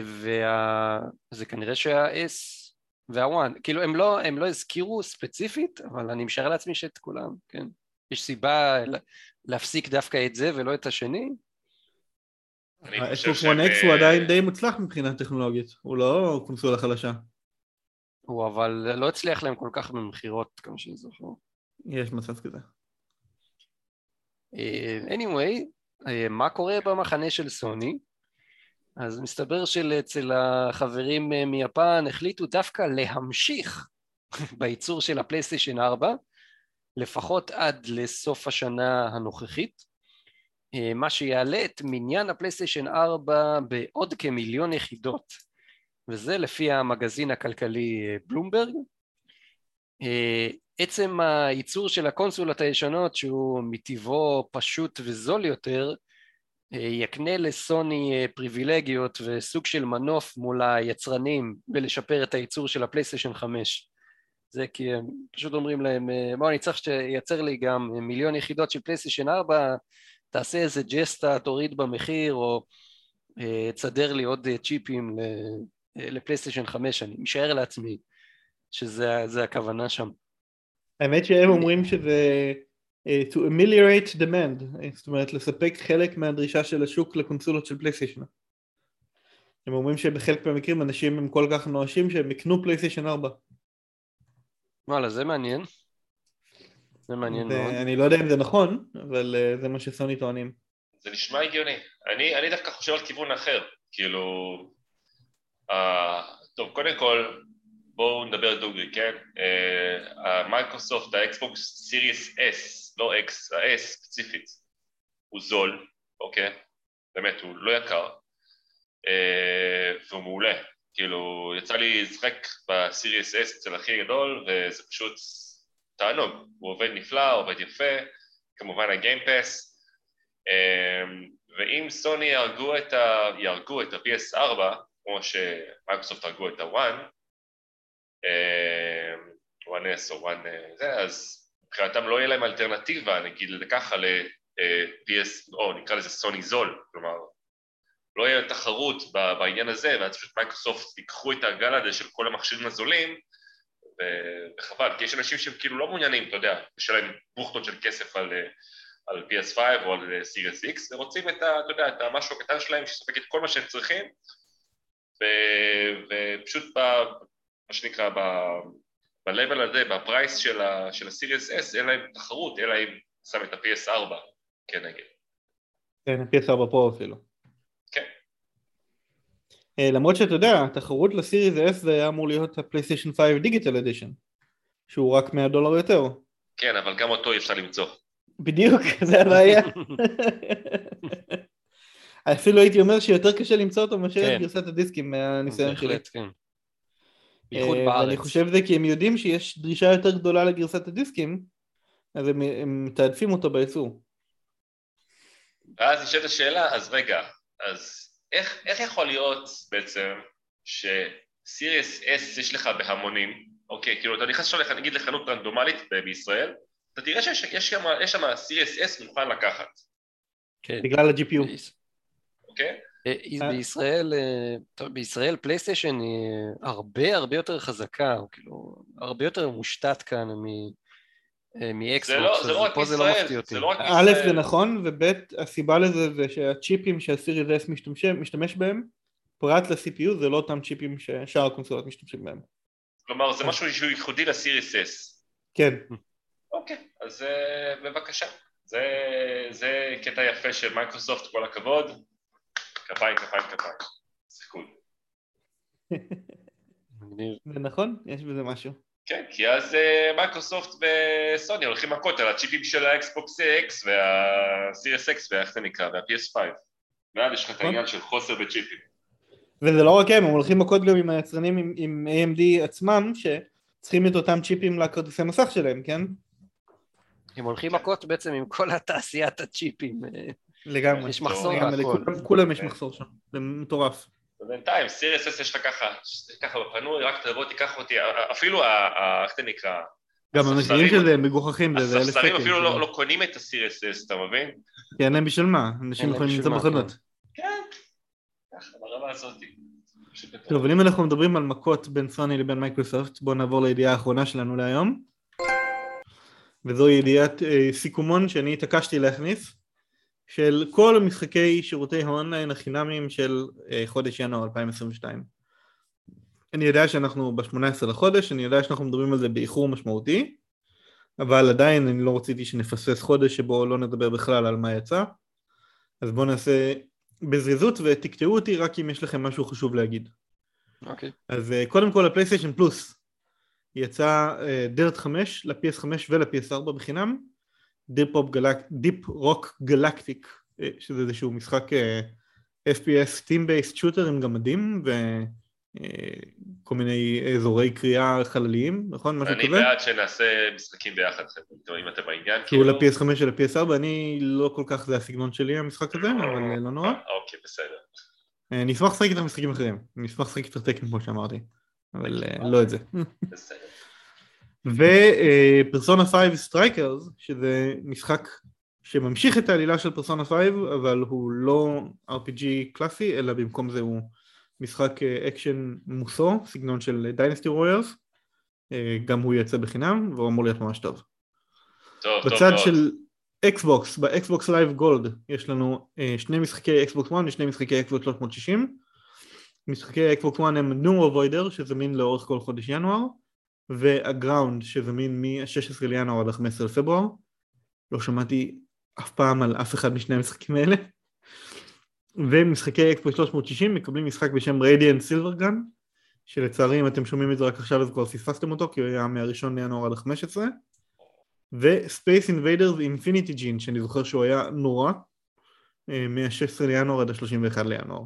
וזה כנראה שה-S וה-1, כאילו הם לא, הם לא הזכירו ספציפית, אבל אני משער לעצמי שאת כולם, כן. יש סיבה להפסיק דווקא את זה ולא את השני? האקסבוקס 1X הוא עדיין די מוצלח מבחינה טכנולוגית, הוא לא קונסולה חלשה. הוא אבל לא הצליח להם כל כך במכירות, כמו שאני זוכר. יש מצב כזה. אה, anyway, אה, מה קורה במחנה של סוני? אז מסתבר שאצל החברים אה, מיפן החליטו דווקא להמשיך (laughs) בייצור של הפלייסטיישן 4 לפחות עד לסוף השנה הנוכחית. אה, מה שיעלה את מניין הפלייסטיישן 4 בעוד כמיליון יחידות וזה לפי המגזין הכלכלי אה, בלומברג. עצם הייצור של הקונסולות הישנות שהוא מטבעו פשוט וזול יותר יקנה לסוני אה, פריבילגיות וסוג של מנוף מול היצרנים ולשפר את הייצור של הפלייסטיישן 5 זה כי הם פשוט אומרים להם אה, בוא אני צריך שתייצר לי גם מיליון יחידות של פלייסטיישן 4 תעשה איזה ג'סטה תוריד במחיר או אה, תסדר לי עוד צ'יפים לפלייסטיישן 5, אני משער לעצמי שזה הכוונה שם. האמת שהם אומרים שזה to ameliorate demand, זאת אומרת לספק חלק מהדרישה של השוק לקונסולות של פלייסטיישן. הם אומרים שבחלק מהמקרים אנשים הם כל כך נואשים שהם יקנו פלייסטיישן 4. וואלה, זה מעניין. זה מעניין מאוד. אני לא יודע אם זה נכון, אבל זה מה שסוני טוענים. זה נשמע הגיוני. אני, אני דווקא חושב על כיוון אחר, כאילו... Uh, טוב, קודם כל, בואו נדבר דוגרי, כן? המייקרוסופט, uh, האקסבוקס Series S, לא X, ה-S ספציפית, הוא זול, אוקיי? באמת, הוא לא יקר, uh, והוא מעולה. כאילו, יצא לי לשחק בסיריוס S אצל הכי גדול, וזה פשוט תענוג. הוא עובד נפלא, עובד יפה, כמובן הגיימפס, אמ, ואם סוני יהרגו את, ה... יהרגו את ה-PS4, כמו שמייקרוסופט הרגו את ה-One, 1S או 1 זה, אז מבחינתם לא יהיה להם אלטרנטיבה, נגיד ככה ל-PS, או נקרא לזה סוני זול, כלומר לא יהיה תחרות בעניין הזה, ואז פשוט מייקרוסופט ייקחו את הגל הזה של כל המכשירים הזולים, וחבל, כי יש אנשים שהם כאילו לא מעוניינים, אתה יודע, יש להם בוכטות של כסף על על PS5 או על Series X, ורוצים את, ה, אתה יודע, את המשהו הקטן שלהם שיספק את כל מה שהם צריכים, ו, ופשוט ב... מה שנקרא. ב-level הזה, בפרייס של, ה, של ה-Series S, אין להם תחרות, אלא אם שם את ה-PS4 כנגד. כן, ה-PS4 פרו אפילו. כן. אה, למרות שאתה יודע, התחרות ל-Series S זה היה אמור להיות ה-PlayStation 5 Digital Edition, שהוא רק 100 דולר יותר. כן, אבל גם אותו אי אפשר למצוא. בדיוק, (laughs) זה הבעיה. (laughs) אפילו הייתי אומר שיותר קשה למצוא אותו מאשר כן. את גרסת הדיסקים מהניסיון שלי. בהחלט, כן. בייחוד אה, בארץ. ואני חושב זה כי הם יודעים שיש דרישה יותר גדולה לגרסת הדיסקים, אז הם, הם מתעדפים אותו בייצור. ואז נשאלת השאלה, אז רגע, אז איך, איך יכול להיות בעצם שסיריוס S יש לך בהמונים, אוקיי, כאילו אתה נכנס עכשיו נגיד לחנות רנדומלית בישראל, אתה תראה שיש יש שם, סיריוס S מוכן לקחת, כן. בגלל ה-GPU. אוקיי? אה, בישראל, אה, טוב, בישראל פלייסטיישן היא הרבה הרבה יותר חזקה, או כאילו, הרבה יותר מושתת כאן מ- אה, מאקסבוקס, זה לא, זה לא אז רק פה זה לא מפתיע אותי. זה לא א'. זה נכון, וב' הסיבה לזה זה שהצ'יפים שה Series S משתמש, משתמש בהם, פרט ל-CPU זה לא אותם צ'יפים ששאר הקונסולות משתמשים בהם. כלומר זה משהו שהוא ייחודי ל Series S. כן, אוקיי, אז בבקשה. זה, זה קטע יפה של מייקרוסופט, כל הכבוד. כפיים, כפיים, כפיים. Cool. מגניב. זה נכון, יש בזה משהו. כן, כי אז uh, מייקרוסופט וסוני הולכים מכות על הצ'יפים של האקסבוקס X וה-Series X ואיך זה נקרא, וה-PS5. ואז יש לך את העניין של חוסר בצ'יפים. וזה לא רק הם, הם הולכים מכות גם עם היצרנים עם, עם AMD עצמם, שצריכים את אותם צ'יפים לכרטיסי מסך שלהם, כן? הם הולכים מכות בעצם עם כל התעשיית הצ'יפים. לגמרי. יש מחסור בהכל. לכולם- כולם יש מחסור שם, זה מטורף. ובינתיים, סיריוס S יש לך ככה, ככה בפנוי, רק תבוא תיקח אותי, אפילו, איך זה נקרא? גם המחירים של זה מגוחכים, זה אלף הספסרים. אפילו. לא לא קונים את ה-Series S, אתה מבין? כי אין להם בשביל מה, אנשים יכולים למצוא בחנות. כן, ככה, ברמה הזאתי. טוב, אבל אם אנחנו מדברים על מכות בין סוני לבין מייקרוסופט, בואו נעבור לידיעה האחרונה שלנו להיום. וזו ידיעת אה, סיכומון שאני התעקשתי להכניס, של כל משחקי שירותי האונליין החינמיים של אה, חודש ינואר 2022. אני יודע שאנחנו ב-18 לחודש, אני יודע שאנחנו מדברים על זה באיחור משמעותי, אבל עדיין אני לא רציתי שנפספס חודש שבו לא נדבר בכלל על מה יצא, אז בואו נעשה בזריזות ותקטעו אותי רק אם יש לכם משהו חשוב להגיד. אוקיי. אז אה, קודם כל הפלייסטיישן פלוס יצא Dirt 5 ל-PS5 ול-PS4 בחינם, Deep Rock Galactic, אה, שזה איזשהו משחק אה, FPS Team Based Shooter עם גמדים וכל מיני אזורי כרייה חלליים, נכון? משהו אני כזה? בעד שנעשה משחקים ביחד, אם אתם בעניין, שהוא כאילו. ל-PS5 ול-PS4, אני לא כל כך זה הסגנון שלי המשחק הזה, אבל אה, לא נורא. אה, אוקיי, בסדר. אה, אני אשמח לשחק איתך משחקים אחרים, אני אשמח לשחק איתך Tekken כמו שאמרתי, אבל אה, לא את זה. בסדר. ופרסונה 5 Strikers, שזה משחק שממשיך את העלילה של פרסונה 5, אבל הוא לא RPG קלאסי, אלא במקום זה הוא משחק אקשן Musou, סגנון של Dynasty Warriors, גם הוא יצא בחינם, והוא אמור להיות ממש טוב. טוב, בצד טוב, של אקסבוקס, באקסבוקס Live Gold, יש לנו אה, שני משחקי אקסבוקס 1 ושני משחקי אקסבוקס 360. משחקי אקסבוקס 1 הם NeuroVoider, שזמין לאורך כל חודש ינואר, ו Aground, שזמין מ-16 לינואר עד ה-15 לפברואר. לא שמעתי אף פעם על אף אחד משני המשחקים האלה. ומשחקי אקסבוקס 360 מקבלים משחק בשם Radiant Silvergun, שלצערי אם אתם שומעים את זה רק עכשיו אז כבר פספסתם אותו, כי הוא היה מה-1 לינואר עד ה-15. ו Space Invaders Infinity Gene שאני זוכר שהוא היה נורא אה, מה-16 לינואר עד ה-31 לינואר.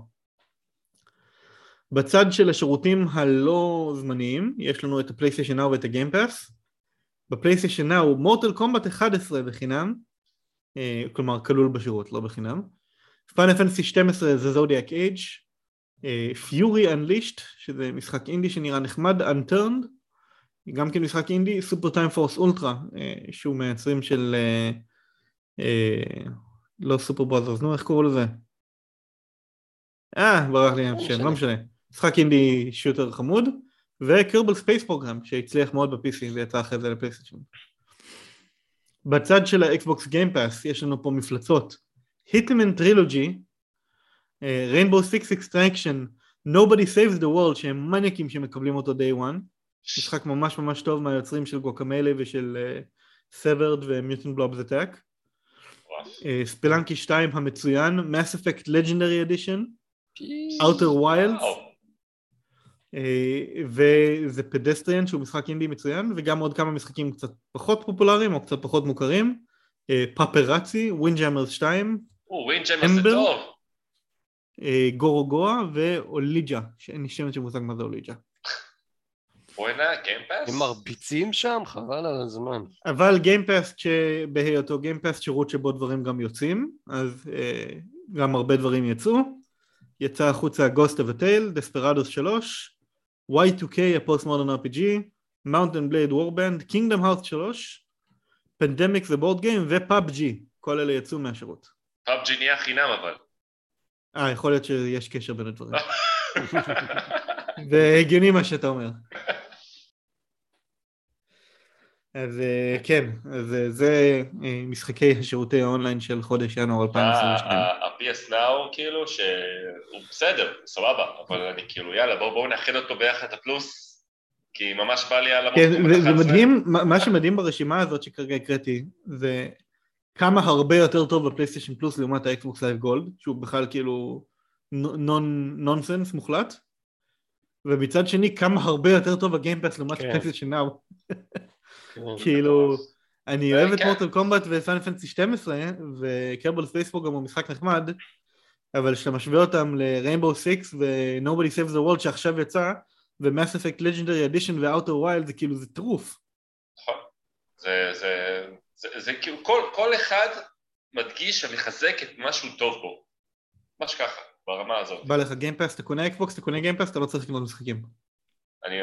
בצד של השירותים הלא זמניים יש לנו את הפלייסטיישן Now ואת ה Game Pass. בפלייסטיישן Now Mortal Kombat 11 בחינם, אה, כלומר כלול בשירות לא בחינם. Final Fantasy 12 The Zodiac Age, Fury Unleashed שזה משחק אינדי שנראה נחמד, Unturned גם כן משחק אינדי, Super Time Force Ultra, שהוא מהיוצרים של, אה, אה, לא Superbrothers, נו איך קראו לזה? אה, ברח לי לא משנה. משחק אינדי shooter חמוד, ו Kerbal Space Program, שהצליח מאוד ב-PC ויצא אחרי זה לפלייסטיישן. בצד של האקסבוקס Game Pass יש לנו פה מפלצות. Hitman Trilogy, Rainbow Six Extraction, Nobody Saves the World, שהם מניאקים שמקבלים אותו day one. משחק ממש ממש טוב מהיוצרים של Guacamelee ושל Severed ו Mutant Blobs Attack. Spelunky 2 המצוין, Mass Effect Legendary Edition, Outer Wilds, ו The Pedestrian שהוא משחק אינדי מצוין, וגם עוד כמה משחקים קצת פחות פופולריים או קצת פחות מוכרים, Pupperazzi, Windjammers 2, Windjammers זה טוב, Gorogoa ו Olija, שאין לי שמץ של מושג מה זה אוליג'ה. בואנה, Game Pass? הם מרביצים שם? חבל על הזמן. אבל Game Pass בהיותו Game Pass שירות שבו דברים גם יוצאים, אז אה, גם הרבה דברים יצאו. יצא החוצה Ghost of a Tale, Desperados 3, Y2K, ה Postmodern RPG, Mount & Blade Warband, Kingdom Hearts 3, Pandemic זה board game ו-PUBG, כל אלה יצאו מהשירות. PUBG נהיה חינם אבל. אה, יכול להיות שיש קשר בין הדברים. (laughs) זה הגיוני מה שאתה אומר. אז כן, אז זה משחקי השירותי האונליין של חודש ינואר 2022. ה-PS Now כאילו שהוא בסדר, סבבה, אבל אני כאילו יאללה בואו נאחד אותו ביחד את הפלוס, כי ממש בא לי על המקום. כן, זה מדהים, מה שמדהים ברשימה הזאת שכרגע הקראתי, זה כמה הרבה יותר טוב בפלייסטיישן פלוס לעומת האקסבוקס Live Gold, שהוא בכלל כאילו נונסנס מוחלט. ומצד שני כמה הרבה יותר טוב ה Game Pass לעומת פלייסטיישן Now. (laughs) כאילו, אני אוהב את Mortal Kombat ו Final Fantasy 12 ו Kerbal Space Program הוא משחק נחמד אבל כשאתה משווה אותם ל Rainbow 6 ו-Nobody Saves the World שעכשיו יצא ו-Mass Effect Legendary Edition ו-Outer Wild זה כאילו זה טירוף. נכון, זה כאילו כל אחד מדגיש ומחזק את מה שהוא טוב בו, ממש ככה. ברמה הזאת. בא לך Game Pass, אתה קונה אקסבוקס, אתה קונה Game Pass, אתה לא צריך לקנות משחקים. אני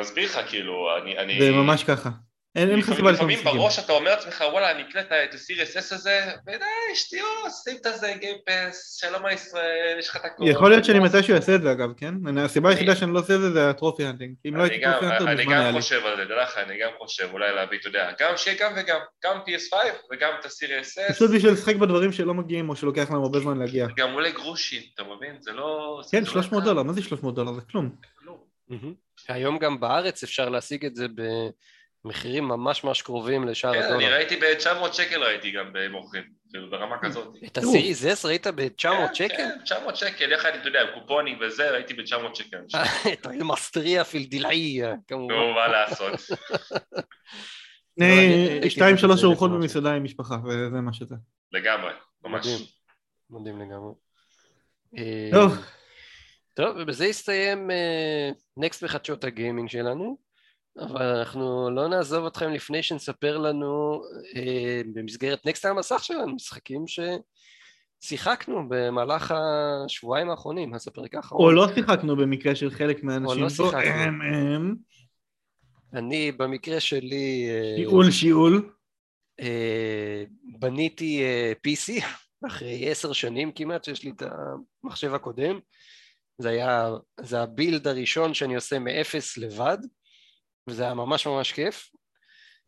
מסביר לך כאילו, אני... זה ממש ככה. אין לך סיבה לפעמים בראש אתה אומר לעצמך וואלה אני אקנה את ה Series S הזה ודי שטויות שים את זה Game Pass שלום על ישראל יש לך את הכל. יכול להיות שאני מתישהו אעשה את זה אגב כן? הסיבה היחידה שאני לא עושה את זה זה ה trophy hunting אם לא הייתי trophy hunting אני גם חושב על זה דע לך אני גם חושב אולי להביא אתה יודע גם שיהיה גם וגם גם PS5 וגם את הסיריוס אס פשוט בשביל לשחק בדברים שלא מגיעים או שלוקח להם הרבה זמן להגיע. גם עולה גרושים אתה מבין? זה לא כן 300 דולר מה זה 300 דולר? זה כלום. היום גם בארץ אפשר להשיג את זה ב... מחירים ממש ממש קרובים לשאר הדולר. כן, אני ראיתי ב-900 שקל ראיתי גם במוכרים, כאילו ברמה כזאת. את אס ראית ב-900 שקל? כן, 900 שקל, יחד, אתה יודע, קופונים וזה, ראיתי ב-900 שקל. את המסטריה פילדילעיה, כמובן. נו, מה לעשות. שתיים שלוש ארוחות במסעדה עם משפחה, וזה מה שזה. לגמרי, ממש. מדהים לגמרי. טוב. טוב, ובזה הסתיים נקסט בחדשות הגיימינג שלנו. אבל אנחנו לא נעזוב אתכם לפני שנספר לנו אה, במסגרת נקסט על המסך שלנו משחקים ששיחקנו במהלך השבועיים האחרונים, אז הפרק האחרון. או לא שיחקנו במקרה של חלק מהאנשים. או לא שיחקנו. אני במקרה שלי... שיעול שיעול. אה, בניתי אה, PC (laughs) אחרי עשר שנים כמעט שיש לי את המחשב הקודם. זה היה, זה הבילד הראשון שאני עושה מאפס לבד, וזה היה ממש ממש כיף.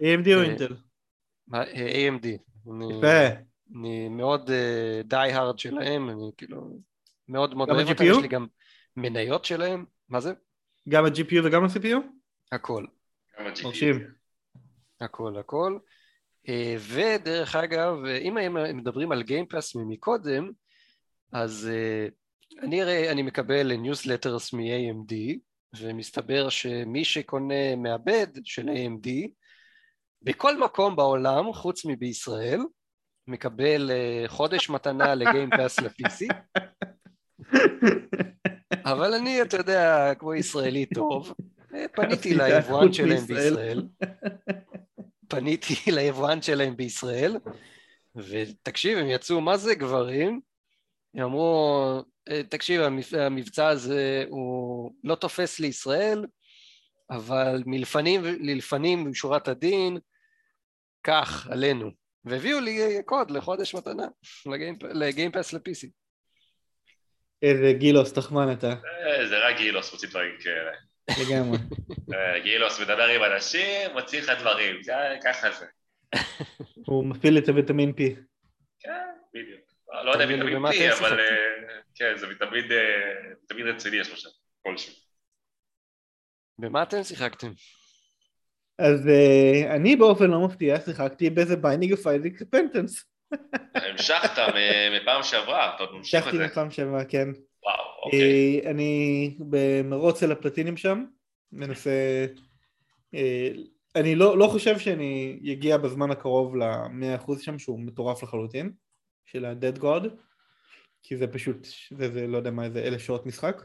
AMD או אינטל? AMD. יפה. אני מאוד די אה, הארד שלהם, אני כאילו מאוד מאוד אוהב אותם, יש לי גם מניות שלהם, מה זה? גם ה-GPU וגם ה-CPU? הכל. גם ה-GPU. הכל, הכל. ודרך אגב, אם הם מדברים על Game Pass מקודם, אז אני הרי, אני מקבל newsletters מ-AMD, ומסתבר שמי שקונה מעבד של AMD, בכל מקום בעולם, חוץ מבישראל, מקבל uh, חודש מתנה לגיימפאס ל-PC, אבל אני, אתה יודע, כמו ישראלי טוב, פניתי ליבואן שלהם בישראל, פניתי (laughs) ליבואן שלהם בישראל, ותקשיב, הם יצאו, מה זה גברים? הם אמרו, תקשיב, המבצע הזה הוא לא תופס לישראל, אבל מלפנים, ללפנים בשורת הדין, כך, עלינו. והביאו לי קוד לחודש מתנה, לגיימפס ל-PC. איזה גילוס תחמן אתה. אה, זה רק גילוס מוציא דברים כאלה. לגמרי. (laughs) אה, גילוס מדבר עם אנשים, מוציא לך דברים, ככה זה. הוא מפעיל את הוויטמין P. כן, בדיוק. לא יודע ויטמין P, אבל אה, כן, זה ויטמין רציני יש לו שם, כלשהו. במה אתם שיחקתם? אז אה, אני באופן לא מפתיע שיחקתי באיזה Binding of Isaac Repentance. המשכת מפעם שעברה, אתה עוד ממשיך את זה. המשכתי מפעם שעברה, כן. וואו, אוקיי. אני במרוץ אל הפלטינים שם, מנסה... אני לא, לא חושב שאני אגיע בזמן הקרוב ל-100% שם, שהוא מטורף לחלוטין, של ה-Dead God, כי זה פשוט, זה, זה לא יודע מה, זה אלף שעות משחק,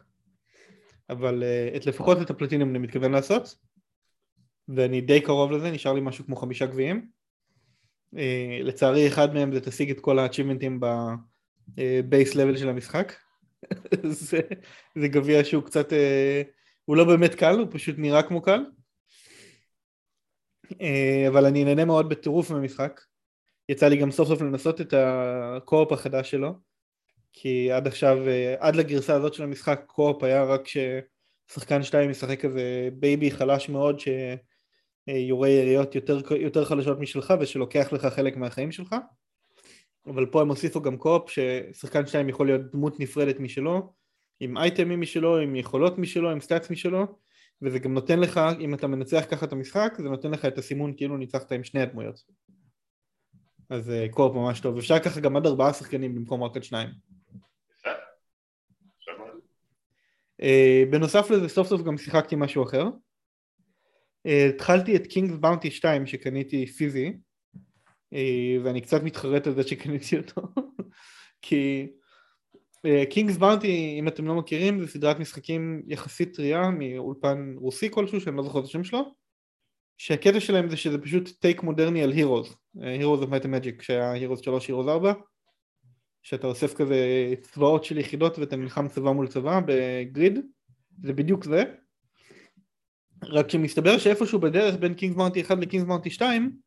אבל uh, את לפחות את הפלטינים אני מתכוון לעשות. ואני די קרוב לזה, נשאר לי משהו כמו חמישה גביעים. Uh, לצערי אחד מהם זה תשיג את כל האצ'ימנטים בבייס לבל של המשחק. (laughs) זה, זה גביע שהוא קצת, uh, הוא לא באמת קל, הוא פשוט נראה כמו קל. אבל אני נהנה מאוד בטירוף מהמשחק. יצא לי גם סוף סוף לנסות את ה co-op החדש שלו. כי עד עכשיו, uh, עד לגרסה הזאת של המשחק, co-op היה רק ששחקן שתיים משחק כזה בייבי חלש מאוד ש... יורה יריות יותר, יותר חלשות משלך ושלוקח לך חלק מהחיים שלך אבל פה הם הוסיפו גם co-op ששחקן שתיים יכול להיות דמות נפרדת משלו עם אייטמים משלו, עם יכולות משלו, עם stats משלו וזה גם נותן לך, אם אתה מנצח ככה את המשחק, זה נותן לך את הסימון כאילו ניצחת עם שני הדמויות אז co-op ממש טוב, אפשר ככה גם עד ארבעה שחקנים במקום רק עד שניים. בנוסף לזה סוף סוף גם שיחקתי משהו אחר. אה, התחלתי את קינגס באונטי 2 שקניתי פיזי אה, ואני קצת מתחרט על זה שקניתי אותו (laughs) כי קינגס אה, באונטי אם אתם לא מכירים זה סדרת משחקים יחסית טריה מאולפן רוסי כלשהו שאני לא זוכר את השם שלו. שהקטע שלהם זה שזה פשוט take מודרני על Heroes, Heroes of Might and Magic שהיה Heroes 3 Heroes 4 שאתה אוסף כזה צבאות של יחידות ואתה נלחם צבא מול צבא ב grid זה בדיוק זה. רק שמסתבר שאיפשהו בדרך בין קינגס באונטי 1 לקינגס באונטי 2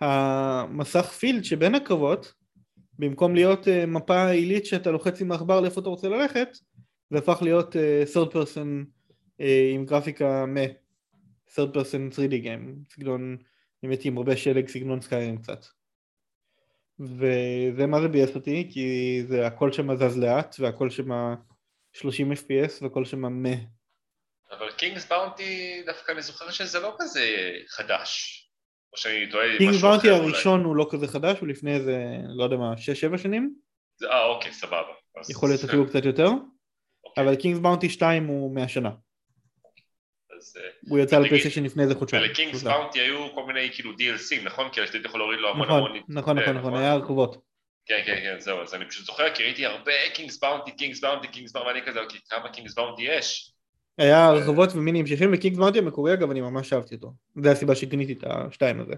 המסך פילד שבין הקרבות במקום להיות uh, מפה עילית שאתה לוחץ עם העכבר לאיפה אתה רוצה ללכת זה הפך להיות uh, third person uh, עם גרפיקה מ third person 3D game סגנון באמת עם הרבה שלג סגנון סקיירים קצת וזה מה זה ביאס אותי כי זה הכל שם זז לאט והכל שם 30 fps והכל שם מה אבל קינגס באונטי דווקא אני זוכר שזה לא כזה חדש. או שאני טועה משהו אחר. קינגס באונטי הראשון הוא לא כזה חדש, הוא לפני איזה, לא יודע מה, 6-7 שנים? אה אוקיי, סבבה. יכול להיות אפילו קצת יותר. אוקיי. אבל קינגס באונטי 2 הוא מהשנה. אה, הוא יצא לפלייסטיישן לפני איזה חודשיים. ולקינגס באונטי היו כל מיני כאילו DLC, נכון? כי אתה יכול להוריד לו המון נכון, המון... נכון, נכון, נכון, היה הרחבות. כן, כן, כן, זהו, אז אני פשוט זוכר, כי ראיתי הרבה קינגס באונטי, קינגס באונטי, קינגס באונטי, ואני כזה, אוקיי, כמה קינגס באונטי יש? היה הרחבות ומיני המשכים וקינגס באונטי המקורי אגב אני ממש אהבתי אותו זה הסיבה שקניתי את השתיים הזה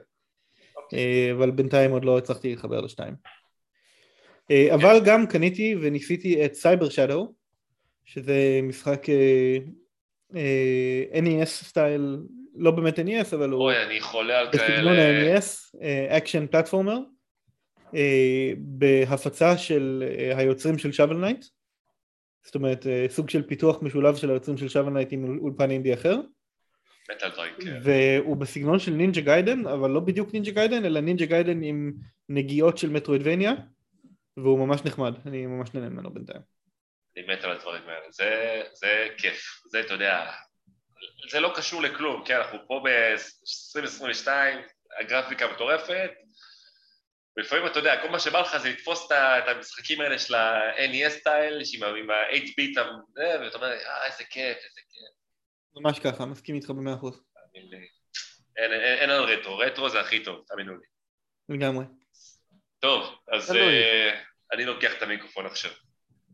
אה, אבל בינתיים עוד לא הצלחתי להתחבר לשתיים אה, אבל גם קניתי וניסיתי את סייבר שאדו שזה משחק אה, NES style לא באמת NES, אבל הוא... אוי, אני חולה על בסגנון כאלה... ה-NES, action platformer, אה, בהפצה של אה, היוצרים של שובל נייט, זאת אומרת אה, סוג של פיתוח משולב של היוצרים של שובל נייט עם אולפן אינדי אחר, כאלה. והוא בסגנון של נינג'ה גיידן, אבל לא בדיוק נינג'ה גיידן, אלא נינג'ה גיידן עם נגיעות של מטרואידבניה, והוא ממש נחמד, אני ממש נהנה ממנו בינתיים. אני מת על הדברים האלה. זה, זה כיף. זה, אתה יודע, זה לא קשור לכלום, כן? אנחנו פה ב-2022, הגרפיקה מטורפת, ולפעמים אתה יודע, כל מה שבא לך זה לתפוס את המשחקים האלה של ה-NES סטייל, עם ה- עם ה-8 ביט, ואתה אומר, אה, איזה כיף, איזה כיף. ממש ככה, מסכים איתך במאה אחוז, תאמין לי. אין, אין, אין על רטרו, רטרו זה הכי טוב, תאמינו לי. לגמרי. טוב, אז uh, אני לוקח את המיקרופון עכשיו.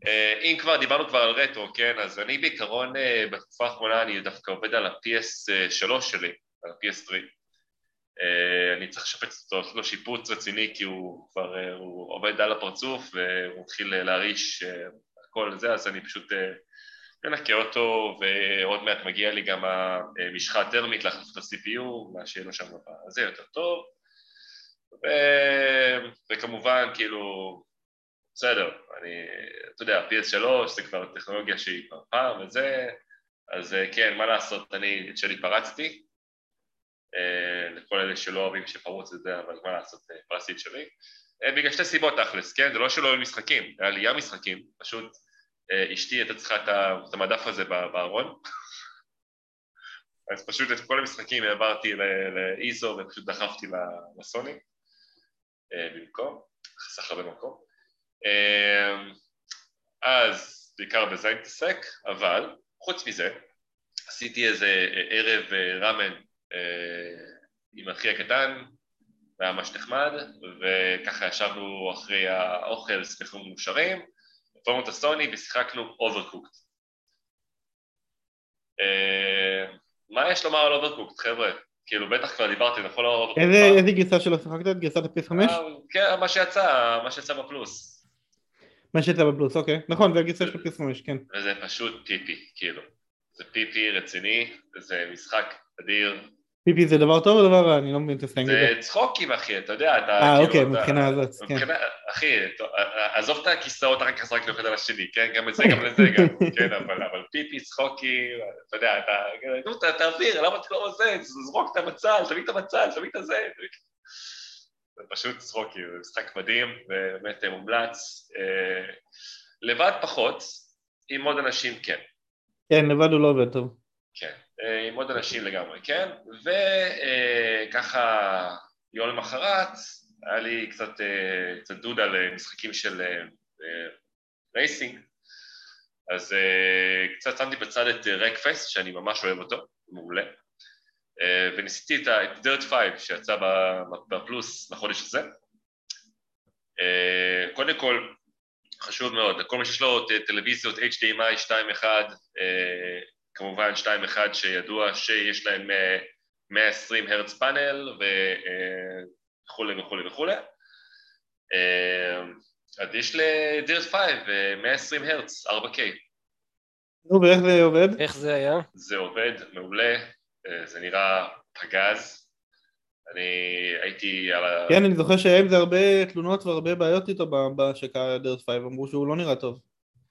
Uh, אם כבר דיברנו כבר על רטרו, כן, אז אני בעיקרון uh, בתקופה האחרונה אני דווקא עובד על ה-PS3 שלי, על ה-PS3. Uh, אני צריך לשפץ אותו, לעשות לו שיפוץ רציני כי הוא כבר הוא עובד על הפרצוף והוא מתחיל להרעיש הכל זה, אז אני פשוט מנקה אותו ועוד מעט מגיע לי גם המשחה הטרמית להחליף את ה-CPU, מה שיהיה לו שם, זה יותר טוב. ו... וכמובן, כאילו, בסדר, אני, אתה יודע, PS3 זה כבר טכנולוגיה שהיא פעם וזה, אז אה, כן, מה לעשות, אני את שלי פרצתי, אה, לכל אלה שלא אוהבים שפרוץ את זה, אבל מה לעשות, פרצתי את שלי, בגלל שתי סיבות תכלס, כן, זה לא שלא היו משחקים, היה לי ים משחקים, פשוט אה, אשתי הייתה צריכה את המדף הזה בארון, אז פשוט את כל המשחקים העברתי לאיזו ופשוט דחפתי לסוני. במקום, חסך הרבה מקום. אה, אז בעיקר בזה אני מתעסק, אבל חוץ מזה, עשיתי איזה אה, ערב אה, ראמן אה, עם אחי הקטן, זה היה ממש נחמד, וככה ישבנו אחרי האוכל שמחים ומאושרים, פורמות הסוני ושיחקנו אוברקוקד. מה יש לומר על אוברקוקד, חבר'ה? כאילו בטח כבר דיברתי, נכון? אוברקוקד? איזה גרסה שלו שיחקת? גרסת ה-PS5? אה, כן, מה שיצא, מה שיצא בפלוס. מה שיצא בפלוס, אוקיי. נכון, זה הגרסה של ה-PS5, כן. וזה פשוט פיפי, כאילו. זה פיפי רציני, זה משחק אדיר. פיפי זה דבר טוב או דבר רע? אני לא מבין את הסלנג הזה. זה צחוקים, אחי, אתה יודע, אתה אה, כאילו... אוקיי, מבחינה הזאת, כן. אחי, טוב, עזוב את הכיסאות, אחר כך זרקנו אחד על השני, כן? גם את זה, גם לזה, גם, (laughs) כן, אבל פיפי, צחוקי, אתה יודע, אתה... נו, תעביר, למה אתה לא עושה? זרוק את המצל, תביא את המצל, תביא את הזה. זה פשוט צחוקי, זה משחק מדהים, ובאמת מומלץ. אה, לבד פחות, עם עוד אנשים כן. כן, לבד הוא לא עובד טוב. כן, אה, עם עוד אנשים לגמרי, כן, וככה יום למחרת היה לי קצת, אה, קצת דוד על אה, משחקים של אה, אה, רייסינג, אז אה, קצת שמתי בצד את רקפסט, שאני ממש אוהב אותו, מעולה, אה, וניסיתי את ה- את דירט 5 שיצא בפלוס לחודש הזה. אה, קודם כל, חשוב מאוד, לכל מי שיש לו טלוויזיות HDMI 2.1, אה, כמובן 2.1 שידוע שיש להם אה, 120 הרץ פאנל וכולי וכולי וכולי. אה, אז יש לדירט 5 אה, 120 הרץ, 4K, נו, ואיך זה עובד? איך זה היה? זה עובד מעולה, אה, זה נראה פגז. אני הייתי על ה... כן, אני זוכר שהיה עם זה הרבה תלונות והרבה בעיות איתו ב- בהשקה דירט 5, אמרו שהוא לא נראה טוב.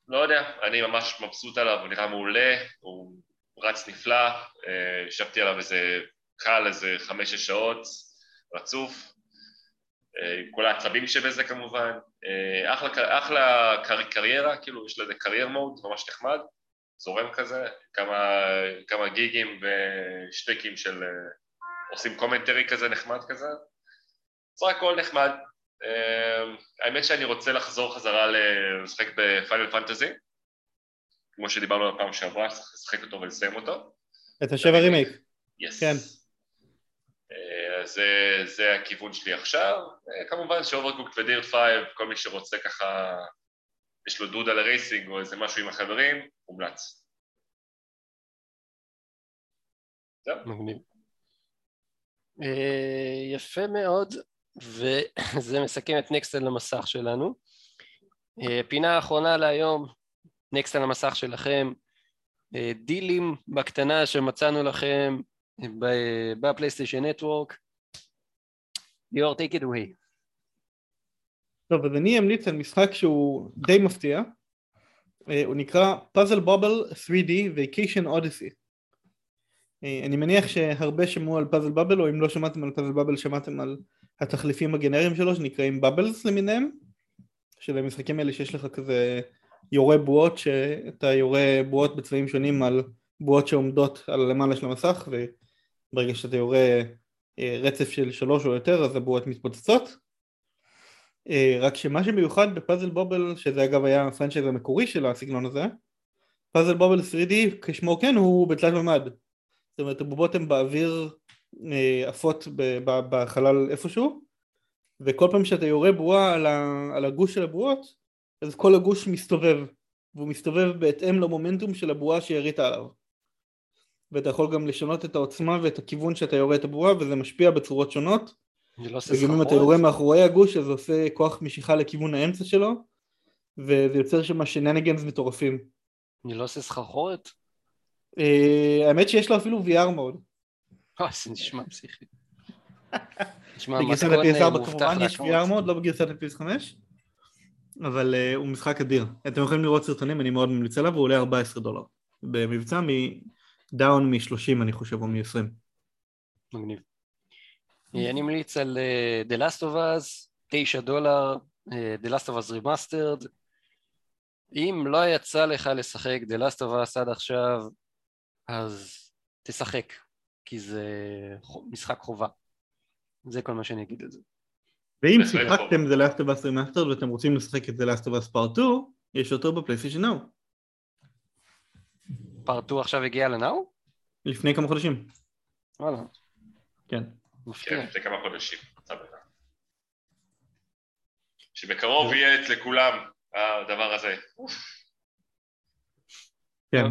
לא יודע, אני ממש מבסוט עליו, הוא נראה מעולה, הוא רץ נפלא, אה, ישבתי עליו איזה קל, איזה חמש-שש שעות, רצוף, אה, עם כל העצבים שבזה כמובן, אה, אחלה, אחלה קר, קריירה, כאילו יש לזה career mode, ממש נחמד, זורם כזה, כמה, כמה גיגים ושטקים של... אה, עושים commentary כזה נחמד כזה, בסך הכל נחמד. אה, האמת שאני רוצה לחזור חזרה לשחק בפיינל פנטזי, כמו שדיברנו על הפעם שעברה, צריך לשחק אותו ולסיים אותו. את השבע remake. yes. כן. אה, זה, זה הכיוון שלי עכשיו. כמובן שאוברקוקד ודירט 5, כל מי שרוצה ככה, יש לו דודה ל racing או איזה משהו עם החברים, מומלץ. זהו. מגניב. אה, יפה מאוד, וזה מסכם את נקסט על המסך שלנו. אה, פינה האחרונה להיום, נקסט על המסך שלכם, אה, דילים בקטנה שמצאנו לכם בפלייסטיישן נטוורק. ליאור, take it away. טוב, אז אני אמליץ על משחק שהוא די מפתיע. אה, הוא נקרא Puzzle Bubble 3D Vacation Odyssey. אה, אני מניח שהרבה שמעו על פאזל בבל, או אם לא שמעתם על פאזל בבל שמעתם על התחליפים הגנריים שלו שנקראים בבלס למיניהם, שזה המשחקים האלה שיש לך כזה יורה בועות, שאתה יורה בועות בצבעים שונים על בועות שעומדות על למעלה של המסך, וברגע שאתה יורה אה, רצף של שלוש או יותר אז הבועות מתפוצצות. אה, רק שמה שמיוחד בפאזל בובל, שזה אגב היה הפרנצ'ייז המקורי של הסגנון הזה, פאזל בובל 3D כשמו כן הוא בתלת ממד. זאת אומרת הבובות הן באוויר אה, עפות בחלל איפשהו, וכל פעם שאתה יורה בועה על הגוש של הבועות, אז כל הגוש מסתובב, והוא מסתובב בהתאם למומנטום של הבועה שירית עליו. ואתה יכול גם לשנות את העוצמה ואת הכיוון שאתה יורה את הבועה, וזה משפיע בצורות שונות. לא וגם אם אתה יורה מאחורי הגוש, אז זה עושה כוח משיכה לכיוון האמצע שלו, וזה יוצר שם שנניגנס מטורפים. אני לא עושה סחרחורת? אה, האמת שיש לו אפילו VR מוד. אוי, זה נשמע פסיכי. (laughs) בגרסת ה-PS4 כמובן יש VR מוד, לא בגרסת ה-PS5, אבל הוא משחק אדיר. אתם יכולים לראות סרטונים, אני מאוד ממליץ עליו, הוא עולה 14 דולר. במבצע מדאון מ-30 אני חושב, או מ-20. מגניב. אני ממליץ על uh, The Last of Us, 9 דולר, uh, The Last of Us Remastered. אם לא יצא לך לשחק The Last of Us עד עכשיו, אז תשחק, כי זה משחק חובה. זה כל מה שאני אגיד על זה. ואם שיחקתם The Last of Us Remastered ואתם רוצים לשחק את The Last of Us Part 2, יש אותו בפלייסטיישן נאו. פארט 2 עכשיו הגיע לנאו? לפני כמה חודשים. וואלה. כן. כן, לפני כמה חודשים. שבקרוב יהיה אצל לכולם הדבר הזה. כן,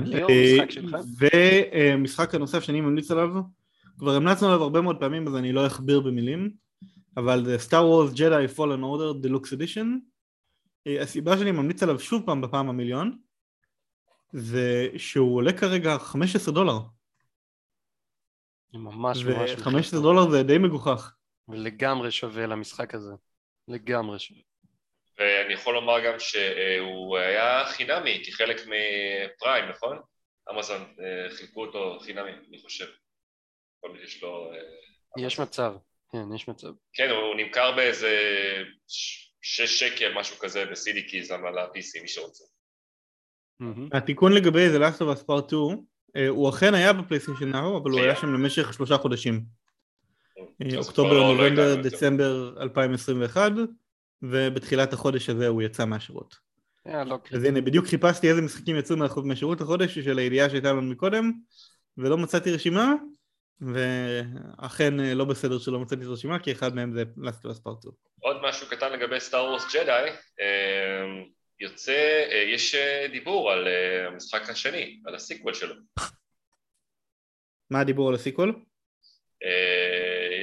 ומשחק הנוסף שאני ממליץ עליו, כבר המלצנו עליו הרבה מאוד פעמים אז אני לא אכביר במילים, אבל זה Star Wars Jedi Fallen Order Deluxe Edition. הסיבה שאני ממליץ עליו שוב פעם בפעם המיליון, זה שהוא עולה כרגע 15 דולר. ממש ממש... ו-15 דולר זה די מגוחך. ולגמרי שווה למשחק הזה. לגמרי שווה. ואני יכול לומר גם שהוא היה חינמי כחלק מפריים, נכון? אמזון אה, חילקו אותו חינמי, אני חושב. כל מי שיש לו... אה, יש מצב, כן, יש מצב. כן, הוא נמכר באיזה שש שקל, משהו כזה, ב-CD קיז, על ה-PC, מי שרוצה. התיקון לגבי The Last of Us Part 2, אה, הוא אכן היה בפלייסטיישן נאו, אבל הוא היה שם למשך שלושה חודשים. אוקטובר, לא נובמבר, דצמבר 2021, ובתחילת החודש הזה הוא יצא מהשירות. אה, לא אז הנה, בדיוק חיפשתי איזה משחקים יצאו מהשירות החודש של הידיעה שהייתה לנו מקודם, ולא מצאתי רשימה, ואכן אה, לא בסדר שלא מצאתי את הרשימה, כי אחד מהם זה Last of Us Part 2. עוד משהו קטן לגבי סטאר וורס ג'די, יוצא, אה, יש דיבור על המשחק השני, על ה sequel שלו. מה הדיבור על ה sequel?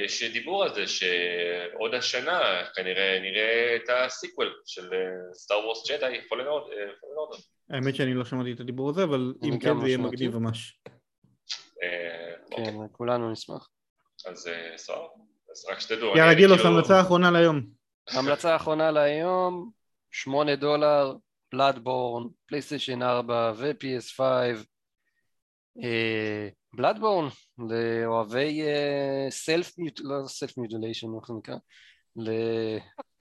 יש דיבור על זה שעוד השנה כנראה נראה את ה sequel של סטאר וורס ג'די, פולן אורדר. האמת שאני לא שמעתי את הדיבור הזה, אבל אם כן זה יהיה מגניב ממש. אה, כן, אוקיי. כולנו נשמח. אז סבבה, אז רק שתדעו. יאללה גילוס, המלצה האחרונה להיום. המלצה האחרונה להיום, 8 דולר, בלאדבורן, פלייסטיישן 4 ו-PS5. בלאדבורן, לאוהבי self, לא self mutilation, איך זה נקרא?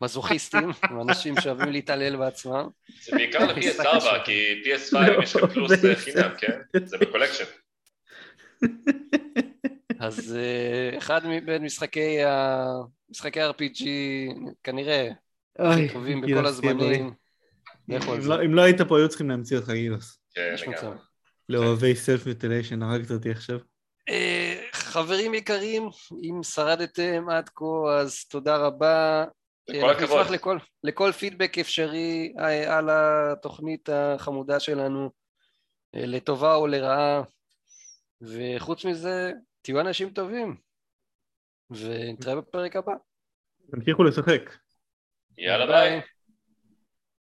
למזוכיסטים, (laughs) אנשים שאוהבים להתעלל בעצמם. זה בעיקר (laughs) ל-PS4, כי PS5 יש לך פלוס חינם, כן? זה ב collection. (laughs) אז אה, אחד מבין משחקי משחקי RPG כנראה הכי טובים בכל הזמנים. לא- אם לא היית פה היו צריכים להמציא אותך גילוס. כן, לגמרי. לאוהבי סלף מיוטיליישן, הרגת אותי עכשיו. אה, חברים יקרים, אם שרדתם עד כה אז תודה רבה. כל הכבוד. נשמח לכל, לכל פידבק אפשרי על התוכנית החמודה שלנו, לטובה או לרעה. וחוץ מזה, תהיו אנשים טובים, ונתראה בפרק הבא. תמשיכו לשחק. יאללה ביי.